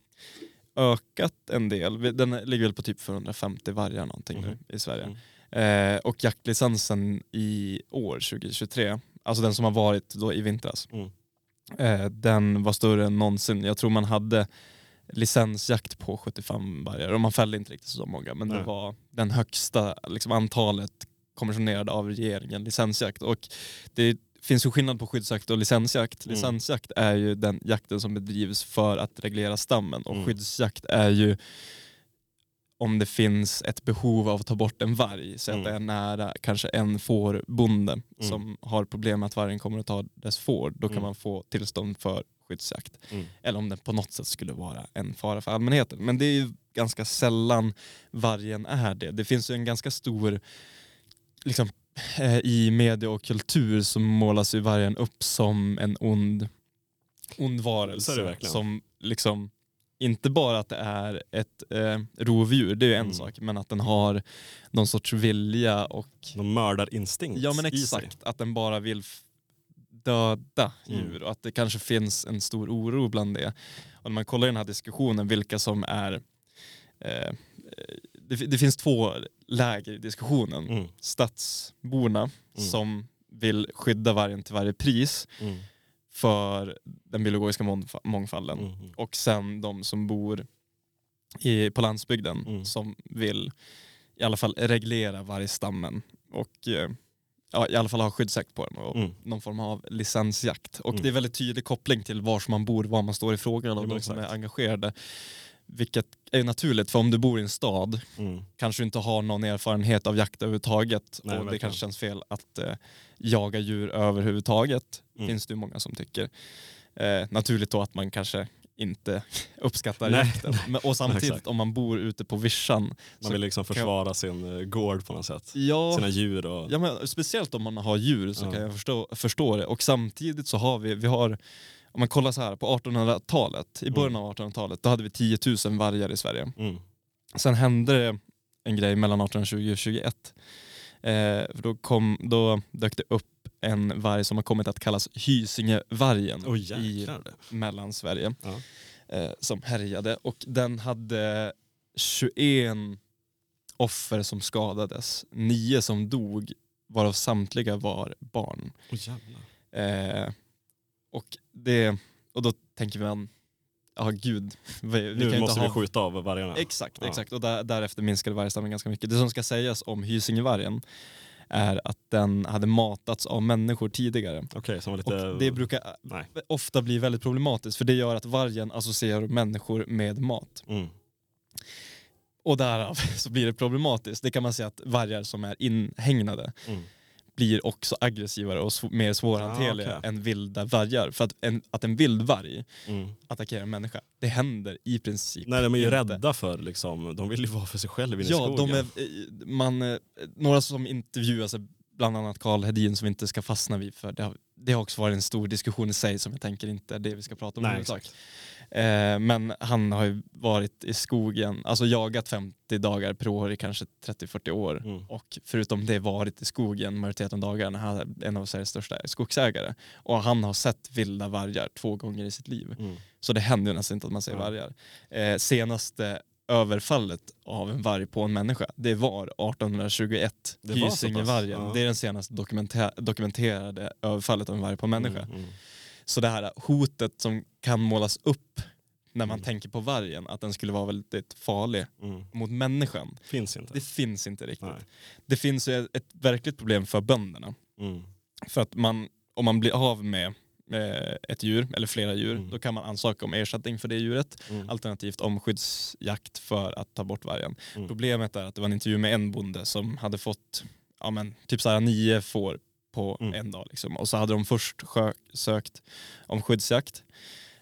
B: ökat en del. Den ligger väl på typ 450 vargar någonting nu i Sverige.
A: Mm.
B: Eh, och jaktlicensen i år, 2023, alltså den som har varit då i vintras,
A: Mm.
B: eh, den var större än någonsin. Jag tror man hade licensjakt på 75 vargar och man fällde inte riktigt så många men det
A: Nej.
B: var den högsta liksom, antalet kommissionerade av regeringen licensjakt. Och det finns ju skillnad på skyddsjakt och licensjakt.
A: Mm.
B: Licensjakt är ju den jakten som bedrivs för att reglera stammen och
A: Mm.
B: skyddsjakt är ju om det finns ett behov av att ta bort en varg, så att
A: Mm.
B: det är nära kanske en fårbonde
A: Mm.
B: som har problem med att vargen kommer att ta dess får, då kan
A: Mm.
B: man få tillstånd för skyddsjakt.
A: Mm.
B: Eller om den på något sätt skulle vara en fara för allmänheten. Men det är ju ganska sällan vargen är det. Det finns ju en ganska stor, liksom, eh, i media och kultur så målas ju vargen upp som en ond, ond varelse.
A: det
B: som liksom, inte bara att det är ett eh, rovdjur, det är ju en
A: Mm.
B: sak, men att den har någon sorts vilja och
A: Någon mördarinstinkt
B: Ja men exakt, att den bara vill döda
A: Mm.
B: djur och att det kanske finns en stor oro bland det. Och när man kollar i den här diskussionen vilka som är eh, det, det finns två läger i diskussionen.
A: Mm.
B: Stadsborna
A: Mm.
B: som vill skydda vargen till varje pris
A: Mm.
B: För den biologiska mångfa- mångfalden.
A: Mm.
B: Och sen de som bor i, på landsbygden
A: Mm.
B: som vill i alla fall reglera vargstammen och eh, ja, i alla fall ha skyddsjakt på den och
A: Mm.
B: någon form av licensjakt. Och
A: Mm.
B: det är väldigt tydlig koppling till var som man bor, var man står i frågan och de som är engagerade. Vilket är naturligt, för om du bor i en stad
A: Mm.
B: kanske du inte har någon erfarenhet av jakt överhuvudtaget
A: Nej,
B: och det
A: verkligen.
B: kanske känns fel att eh, jaga djur överhuvudtaget.
A: Mm.
B: finns det ju många som tycker. Eh, naturligt då att man kanske inte [LAUGHS] uppskattar
A: Nej.
B: jakten. [LAUGHS] Men, och samtidigt om man bor ute på vischan.
A: Man vill liksom försvara sin eh, gård på något sätt.
B: Ja,
A: Sina djur och...
B: ja men, speciellt om man har djur så
A: Ja.
B: kan jag förstå, förstå det. Och samtidigt så har vi, vi har, om man kollar så här på 1800-talet, i början
A: Mm.
B: av 1800-talet, då hade vi 10 000 vargar i Sverige.
A: Mm.
B: Sen hände det en grej mellan 1820 och 21. Eh, då, kom, då dök det upp en varg som har kommit att kallas Hysingevargen
A: Åh
B: i. Mellansverige.
A: Ja.
B: Eh, som härjade och den hade 21 offer som skadades. Nio som dog varav samtliga var barn.
A: Jävlar.
B: Eh, och, det, och då tänker man, ja gud, [LAUGHS] vi, vi
A: Nu
B: kan
A: måste
B: inte
A: vi
B: ha
A: skjuta av vargarna.
B: Exakt,
A: Ja.
B: exakt. Och där, därefter minskade vargstammen ganska mycket. Det som ska sägas om Hysingevargen är att den hade matats av människor tidigare.
A: Okej, som var
B: Och
A: lite...
B: det brukar
A: Nej.
B: ofta bli väldigt problematiskt för det gör att vargen associerar människor med mat.
A: Mm.
B: Och därav [LAUGHS] så blir det problematiskt. Det kan man säga att vargar som är inhägnade
A: Mm.
B: Blir också aggressivare och sv- mer svårhanterliga
A: Ah, okej.
B: än vilda vargar. För att en, att en vild varg
A: Mm.
B: attackerar en människa, det händer i princip
A: Nej, de är ju
B: inte.
A: rädda för liksom, de vill ju vara för sig själva inne i
B: Ja,
A: skogen.
B: de är, eh, man, eh, några som intervjuas, bland annat Karl Hedin som vi inte ska fastna vid för det har, det har också varit en stor diskussion i sig som jag tänker inte är det vi ska prata om
A: Nej,
B: överhuvudtaget. Eh, men han har ju varit i skogen, alltså jagat 50 dagar per år i kanske 30-40 år.
A: Mm.
B: Och förutom det varit i skogen majoriteten av dagarna. Han är en av Sveriges största skogsägare. Och han har sett vilda vargar två gånger i sitt liv.
A: Mm.
B: Så det händer ju nästan inte att man ser
A: Ja.
B: vargar. Eh, senaste överfallet av en varg på en människa, det var 1821.
A: Det?
B: Hysingevargen.
A: Ja.
B: Det är den senaste dokumenter- dokumenterade överfallet av en varg på en människa.
A: Mm. Mm.
B: Så det här hotet som kan målas upp när man
A: Mm.
B: tänker på vargen, att den skulle vara väldigt farlig
A: Mm.
B: mot människan.
A: Finns inte.
B: Det finns inte riktigt.
A: Nej.
B: Det finns ju ett verkligt problem för bönderna.
A: Mm.
B: För att man, om man blir av med eh, ett djur eller flera djur,
A: Mm.
B: då kan man ansöka om ersättning för det djuret.
A: Mm.
B: Alternativt om skyddsjakt för att ta bort vargen.
A: Mm.
B: Problemet är att det var en intervju med en bonde som hade fått ja, men, typ så här nio får på en dag. Liksom. Och så hade de först sökt om skyddsjakt.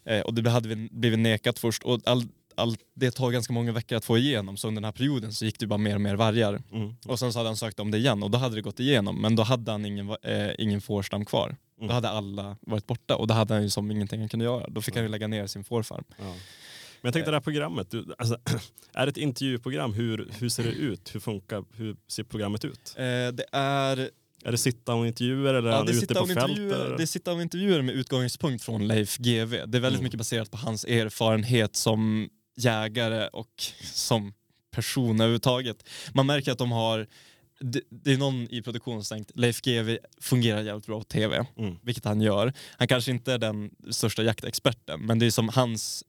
B: Eh, och det hade vi- blivit nekat först. Och all, all, det tar ganska många veckor att få igenom. Så under den här perioden så gick det bara mer och mer vargar.
A: Mm.
B: Och sen så hade han sökt om det igen och då hade det gått igenom. Men då hade han ingen, eh, ingen fårstam kvar.
A: Mm.
B: Då hade alla varit borta och då hade han ju som ingenting han kunde göra. Då fick han ju lägga ner sin fårfarm.
A: Ja. Men jag tänkte det här programmet, du, alltså, [CLEARS THROAT] är det ett intervjuprogram? Hur, hur ser det ut? Hur funkar, hur ser programmet ut?
B: Eh, det är
A: Är det sitta-och intervjuer eller är
B: Ja,
A: han
B: det,
A: ute på
B: av
A: fält?
B: intervjuer,
A: eller?
B: det sitter av intervjuer med utgångspunkt från Leif GW. Det är väldigt
A: Mm.
B: mycket baserat på hans erfarenhet som jägare och som person överhuvudtaget. Man märker att de har, det, det är någon i produktionen som tänkt Leif GW fungerar jävligt bra på tv,
A: Mm.
B: vilket han gör. Han kanske inte är den största jaktexperten, men det är som hans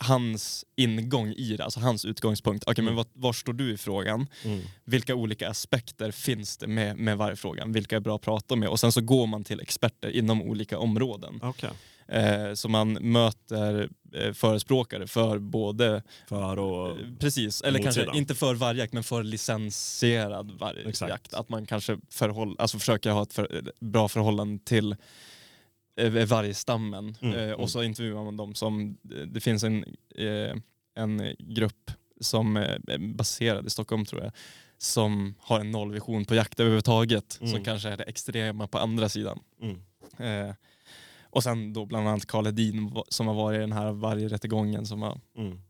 B: hans ingång i det, alltså hans utgångspunkt. Okej, men
A: Mm.
B: var, var står du i frågan?
A: Mm.
B: vilka olika aspekter finns det med, med varje fråga? Vilka är bra att prata med? Och sen så går man till experter inom olika områden.
A: Okej.
B: Eh, så man möter eh, förespråkare för både,
A: För och...
B: eh, precis, eller kanske
A: motsidan.
B: inte för vargjakt men för licensierad
A: Exakt.
B: vargjakt. Att man kanske förhåll, alltså försöker ha ett för, bra förhållande till vargstammen.
A: Mm,
B: Eh,
A: mm.
B: och så intervjuar man dem som, det finns en, eh, en grupp som eh, är baserad i Stockholm tror jag, som har en nollvision på jakt överhuvudtaget,
A: Mm.
B: som kanske är det extrema på andra sidan.
A: Mm.
B: Eh, och sen då bland annat Karl Hedin som har varit i den här vargrättegången som har
A: Mm.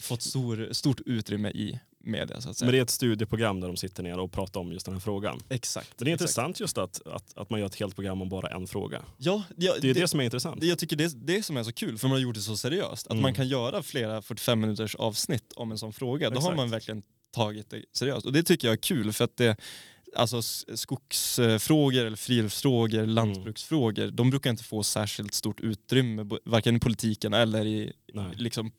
B: fått stor, stort utrymme i media så att säga.
A: Men det är ett studieprogram där de sitter ner och pratar om just den här frågan.
B: Exakt.
A: Men det är
B: exakt.
A: intressant just att, att, att man gör ett helt program om bara en fråga.
B: Ja, ja,
A: Det är det, som är intressant.
B: Det, jag tycker det är det som är så kul, för man har gjort det så seriöst. Att
A: Mm.
B: man kan göra flera 45 minuters avsnitt om en sån fråga. Då har
A: Exakt.
B: man verkligen tagit det seriöst. Och det tycker jag är kul för att det, alltså skogsfrågor eller friluftsfrågor,
A: Mm.
B: lantbruksfrågor, de brukar inte få särskilt stort utrymme, varken i politiken eller i
A: Nej.
B: liksom,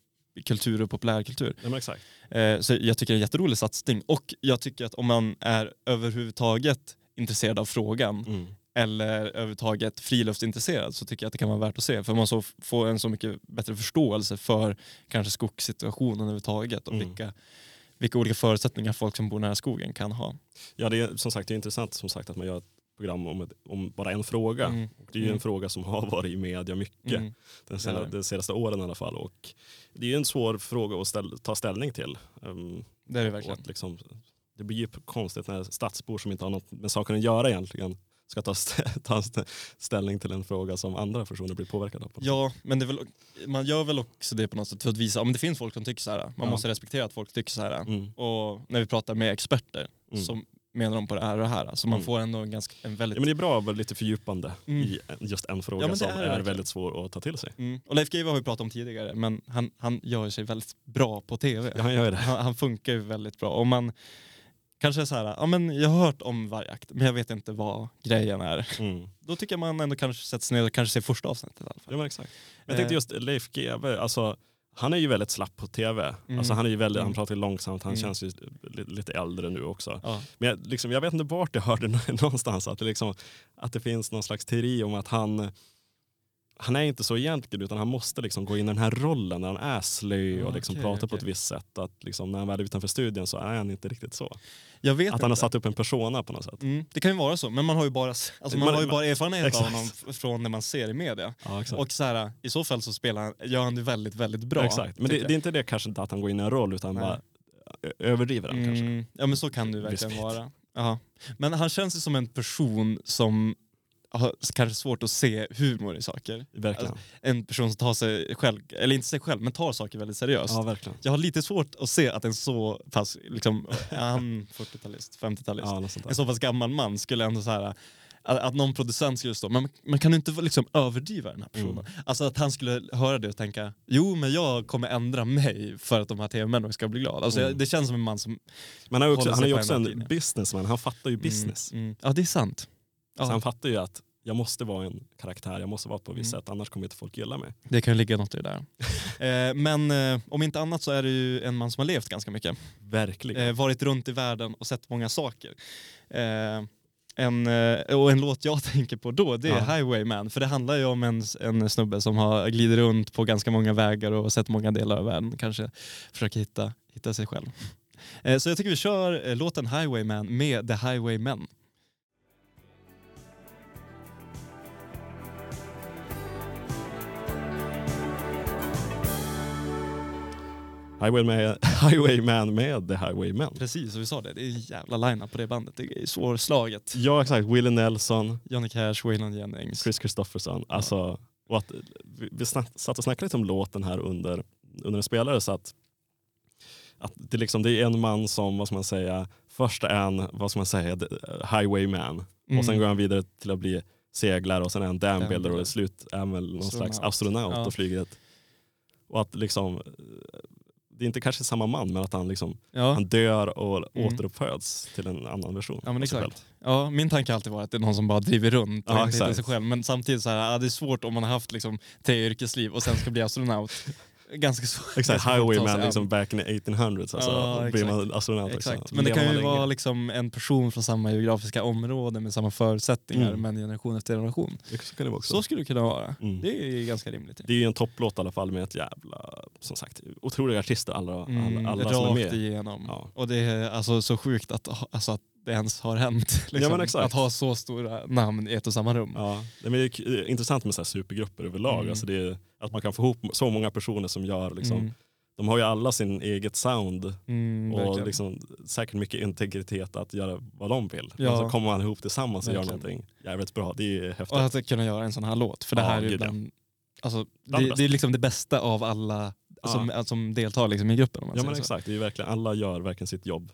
B: kultur och populärkultur.
A: Ja, exakt.
B: Eh, så jag tycker det är en jätterolig satsning och jag tycker att om man är överhuvudtaget intresserad av frågan
A: Mm.
B: eller överhuvudtaget friluftsintresserad så tycker jag att det kan vara värt att se för man så får en så mycket bättre förståelse för kanske skogssituationen överhuvudtaget och
A: Mm.
B: vilka, vilka olika förutsättningar folk som bor nära skogen kan ha.
A: Ja, det är som sagt det är intressant som sagt att man gör program om, ett, om bara en fråga.
B: Mm.
A: Och det är ju
B: Mm.
A: en fråga som har varit i media mycket
B: Mm.
A: den sena,
B: Ja.
A: de senaste åren i alla fall. Och det är ju en svår fråga att ställ, ta ställning till. Um,
B: Det är det verkligen.
A: liksom, det blir ju konstigt när stadsbor som inte har något med saken att göra egentligen ska ta, st [LAUGHS] ta st ställning till en fråga som andra personer blir påverkade av. på
B: Ja, men väl, man gör väl också det på något sätt för att visa att det finns folk som tycker så här. Man
A: Ja.
B: måste respektera att folk tycker så här.
A: Mm.
B: Och när vi pratar med experter
A: Mm.
B: så menar de på det här och det här. Så man
A: Mm.
B: får ändå en, ganska, en väldigt...
A: Ja, men det är bra att vara lite fördjupande
B: Mm.
A: i just en fråga
B: Ja,
A: som
B: är
A: är, väldigt svår att ta till sig.
B: mm. Och Leif GW har vi pratat om tidigare men han, han gör sig väldigt bra på tv.
A: Ja, han gör det.
B: Han, han funkar ju väldigt bra. Och man kanske så här, ja men jag har hört om vargjakt men jag vet inte vad grejen är.
A: Mm.
B: Då tycker jag man ändå kanske sätter sig ner och kanske ser första avsnittet i alla fall.
A: Ja men exakt. Men jag tänkte
B: Eh.
A: just Leif GW, alltså, han är ju väldigt slapp på tv.
B: Mm.
A: Alltså, han, är ju väldigt,
B: Mm.
A: han pratar ju långsamt, han
B: Mm.
A: känns ju lite, lite äldre nu också.
B: Ja.
A: Men jag, liksom, jag vet inte vart jag hörde [LAUGHS] någonstans att det, liksom, att det finns någon slags teori om att han han är inte så egentligen utan han måste liksom gå in i den här rollen när han är slö och
B: Ja,
A: liksom
B: okej,
A: pratar på
B: okej.
A: ett visst sätt. Att liksom, när han väl är utanför studion så är han inte riktigt så.
B: Jag vet
A: Att han har
B: inte.
A: satt upp en persona på något sätt.
B: Mm, det kan ju vara så, men man har ju bara, alltså man
A: Man-
B: har ju bara erfarenhet
A: Exakt.
B: av honom från när man ser i media.
A: Ja.
B: Och så här, i så fall så spelar han, gör han det väldigt, väldigt bra.
A: exakt. Men det, det är inte det kanske inte att han går in i en roll utan
B: Nej.
A: bara överdriver den
B: jag.
A: kanske.
B: mm, Ja men så kan det ju verkligen
A: bit.
B: vara. Jaha. Men han känns ju som en person som har kanske svårt att se humor i saker.
A: Verkligen.
B: En person som tar sig själv, eller inte sig själv, men tar saker väldigt seriöst.
A: ja, verkligen.
B: Jag har lite svårt att se att en så pass, liksom, [LAUGHS] han 40-talist, 50-talist,
A: Ja,
B: en så pass gammal man skulle ändå så här att, någon producent skulle stå, men man kan ju inte liksom överdriva den här personen.
A: Mm.
B: Alltså att han skulle höra det och tänka, jo men jag kommer ändra mig för att de här tv-männen ska bli glada. Alltså,
A: Mm.
B: Det känns som en man som...
A: Men han är, också,
B: håller
A: han är ju också
B: en
A: en businessman, han fattar ju business.
B: Mm, mm. Ja det är sant.
A: Så
B: Ja,
A: han fattar ju att jag måste vara en karaktär, jag måste vara på ett visst
B: Mm.
A: sätt annars kommer inte folk gilla mig.
B: det kan ligga något i det där. [LAUGHS] eh, men eh, om inte annat så är det ju en man som har levt ganska mycket.
A: Verkligen.
B: eh, varit runt i världen och sett många saker. Eh, en, eh, och en låt jag [LAUGHS] tänker på då det är
A: Ja.
B: Highwayman. För det handlar ju om en, en snubbe som har glidit runt på ganska många vägar och sett många delar av världen. Kanske försöker hitta, hitta sig själv. Eh, så jag tycker vi kör låten Highwayman med The Highwaymen.
A: Highway med, [LAUGHS] Highwayman med The Highwaymen.
B: Precis, och vi sa det. Det är en jävla line på det bandet. Det är svårslaget.
A: Ja exakt, Willie Nelson,
B: Johnny Cash, Waylon Jennings.
A: Chris Christopherson. Alltså, och att, vi, vi snack, satt och snackade lite om låten här under, under en spelare så att, att det, liksom, det är en man som, vad ska man säga, först är en, vad ska man säga, the- highwayman och sen
B: Mm.
A: går han vidare till att bli seglare och sen är han dambuilder och till slut är han väl någon slags
B: Astronaut.
A: astronaut
B: Ja.
A: och flyger ett, och att liksom eh, det är inte kanske samma man men att han liksom
B: Ja.
A: han dör och
B: Mm.
A: återuppföds till en annan version
B: Ja men exakt. Ja, min tanke har alltid varit att det är någon som bara driver runt och
A: Ja,
B: inte hittar sig själv. Men samtidigt så här, ja, det är svårt om man har haft liksom, tre yrkesliv och sen ska bli astronaut. Ganska svårt.
A: Exakt, highwayman liksom back in the 1800s. Alltså,
B: Ja,
A: blir man astronaut.
B: Exakt.
A: Liksom.
B: Men det kan ju
A: man
B: vara
A: länge.
B: liksom en person från samma geografiska område med samma förutsättningar
A: Mm.
B: men generation efter generation.
A: Så kan det också.
B: Så skulle det kunna vara.
A: Mm.
B: Det är ganska rimligt.
A: Det är ju en topplåt i alla fall med ett jävla, som sagt, otroliga artister alla,
B: Mm,
A: alla, alla som är med.
B: igenom.
A: Ja.
B: Och det är alltså så sjukt att, alltså, att det ens har hänt. [LAUGHS] Liksom.
A: exakt.
B: Att ha så stora namn i ett och samma rum.
A: Ja, det är intressant med så supergrupper överlag.
B: Mm.
A: Alltså det är, att man kan få ihop så många personer som gör, liksom,
B: Mm.
A: de har ju alla sin eget sound
B: Mm,
A: och liksom, säkert mycket integritet att göra vad de vill.
B: Ja.
A: Och så kommer man ihop tillsammans och gör
B: Verkligen.
A: någonting jävligt bra. Det är häftigt.
B: Och att kunna göra en sån här låt. För det
A: Ja,
B: här är ju
A: ja.
B: bland, alltså, det,
A: det
B: är liksom det bästa av alla som, som deltar liksom i gruppen.
A: Ja men exakt, det är verkligen, alla gör verkligen sitt jobb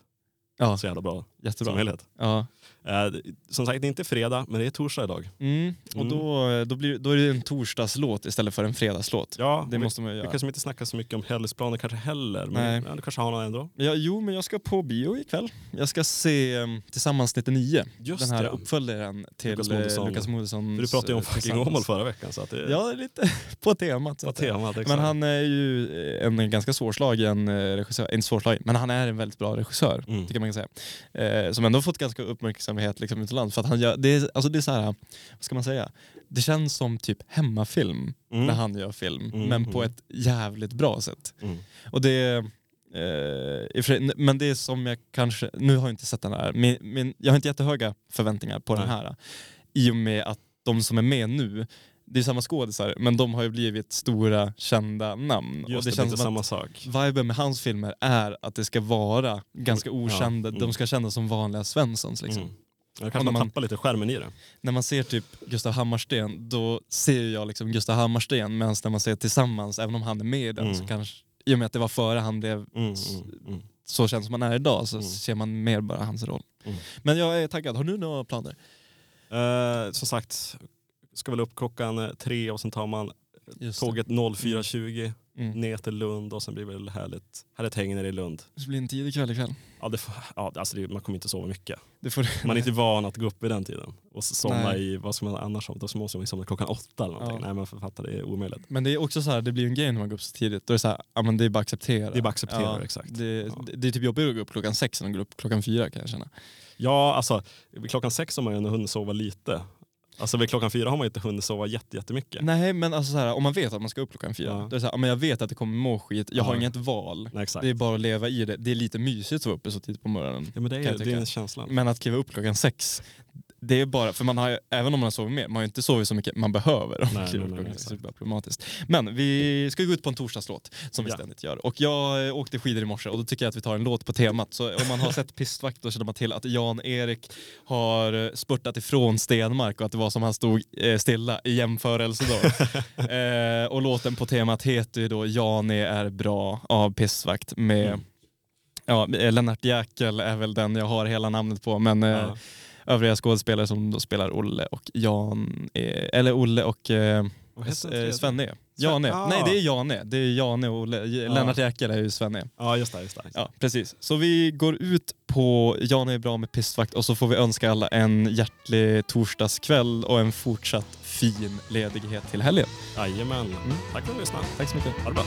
B: Ja,
A: så jävla bra som
B: jättebra.
A: helhet.
B: Ja.
A: Eh, som sagt, det är inte fredag, men det är torsdag idag.
B: Mm. Och
A: Mm.
B: då, då, blir, då är det en torsdagslåt istället för en fredagslåt.
A: Ja,
B: Det
A: vi,
B: måste man ju
A: vi
B: göra.
A: kanske inte snackar så mycket om helgsplaner kanske heller, men
B: Nej.
A: ja, du kanske har någon ändå?
B: Ja, jo, men jag ska på bio ikväll. Jag ska se um, Tillsammans 99.
A: Just
B: den här
A: det.
B: uppföljaren till
A: Lukas
B: Lukas
A: Moodysson.
B: Lukas Moodysson.
A: Du pratade ju om fucking Åmål förra veckan, så att det
B: Ja, lite [LAUGHS] på temat. säga.
A: temat.
B: Men han är ju en ganska svårslagen eh, regissör, inte svårslagen, men han är en väldigt bra regissör,
A: Mm.
B: tycker man kan säga. Eh, som ändå fått ganska uppmärksamhet liksom, utomlands. För att han gör, det, är, alltså det är så här, vad ska man säga? Det känns som typ hemmafilm
A: Mm.
B: när han gör film,
A: Mm,
B: men på
A: mm.
B: ett jävligt bra sätt.
A: Mm.
B: Och det eh, men det är som jag kanske, nu har jag inte sett den här, men, men jag har inte jättehöga förväntningar på den
A: Nej.
B: här. I och med att de som är med nu, det är samma skådisar, men de har ju blivit stora kända namn.
A: Just
B: och
A: det,
B: det känns som
A: samma
B: att
A: sak.
B: viben med hans filmer är att det ska vara ganska okända,
A: mm.
B: de ska kännas som vanliga Svenssons. Liksom.
A: Mm.
B: Och
A: kanske man
B: man-
A: tappar lite skärmen i det.
B: När man ser typ Gustav Hammarsten, då ser jag liksom Gustav Hammarsten, medan när man ser Tillsammans, även om han är med i den,
A: Mm.
B: så kanske, i och med att det var före han blev
A: Mm, mm, mm.
B: så känd som han är idag så
A: Mm.
B: ser man mer bara hans roll.
A: Mm.
B: Men jag är taggad. Har du några planer?
A: Eh, som sagt, ska väl upp klockan eh, tre och sen tar man
B: Just
A: tåget 04.20
B: det. Mm.
A: ner till Lund och sen blir det väl härligt, härligt häng nere i Lund.
B: Det blir en tidig kväll ikväll.
A: Ja, det, får- ja, alltså det, man kommer inte sova mycket.
B: Det får
A: Man är inte van att gå upp i den tiden och somna
B: Nej.
A: i, vad ska man annars somna? Då måste man somna klockan åtta eller någonting.
B: Ja.
A: Nej men författar det är omöjligt.
B: Men det är också så här, det blir en grej när man går upp så tidigt. Då är det så här, ja men det är bara att acceptera.
A: Det är bara att acceptera, exakt.
B: Det,
A: Ja.
B: det, det är typ jobbigt att gå upp klockan sex än att gå upp klockan fyra kan jag känna.
A: Ja, alltså klockan sex har man ju ändå hunnit sova lite. Alltså vid klockan fyra har man ju inte hunnit sova jätte, jättemycket.
B: Nej men alltså så här, om man vet att man ska upp klockan fyra,
A: Ja.
B: då är det så här, men jag vet att det kommer må skit, jag har
A: Ja.
B: inget val.
A: Nej.
B: Det är bara att leva i det. Det är lite mysigt att vara uppe så tidigt på morgonen.
A: ja, men det är, det är känslan.
B: Men att kliva upp klockan sex, det är bara, för man har även om man har sovit mer, man har ju inte sovit så mycket man behöver
A: Nej, nej, nej,
B: är bara problematiskt. Men vi ska gå ut på en torsdagslåt som vi
A: Ja.
B: ständigt gör. Och jag eh, åkte skidor i morse och då tycker jag att vi tar en låt på temat. Så om man har sett Pistvakt då känner man till att Jan-Erik har eh, spurtat ifrån Stenmark och att det var som han stod eh, stilla i jämförelse då. [LAUGHS] eh, och låten på temat heter ju då Jani är bra av Pistvakt med
A: Mm.
B: Ja, Lennart Jäkel är väl den jag har hela namnet på men eh,
A: Ja.
B: Övriga skådespelare som då spelar Olle och Jan, eh, eller Olle och eh, eh? Svenne. Jane.
A: ah.
B: Nej det är Jane. Det är Jane och Olle. Lennart Jäkel är ju Svenne.
A: Ja, just det. Just det.
B: Ja, precis. Så vi går ut på Jane är bra med pistvakt och så får vi önska alla en hjärtlig torsdagskväll och en fortsatt fin ledighet till helgen.
A: Jajamän.
B: Mm.
A: Tack för att du lyssnade.
B: Tack så mycket.
A: Ha det bra.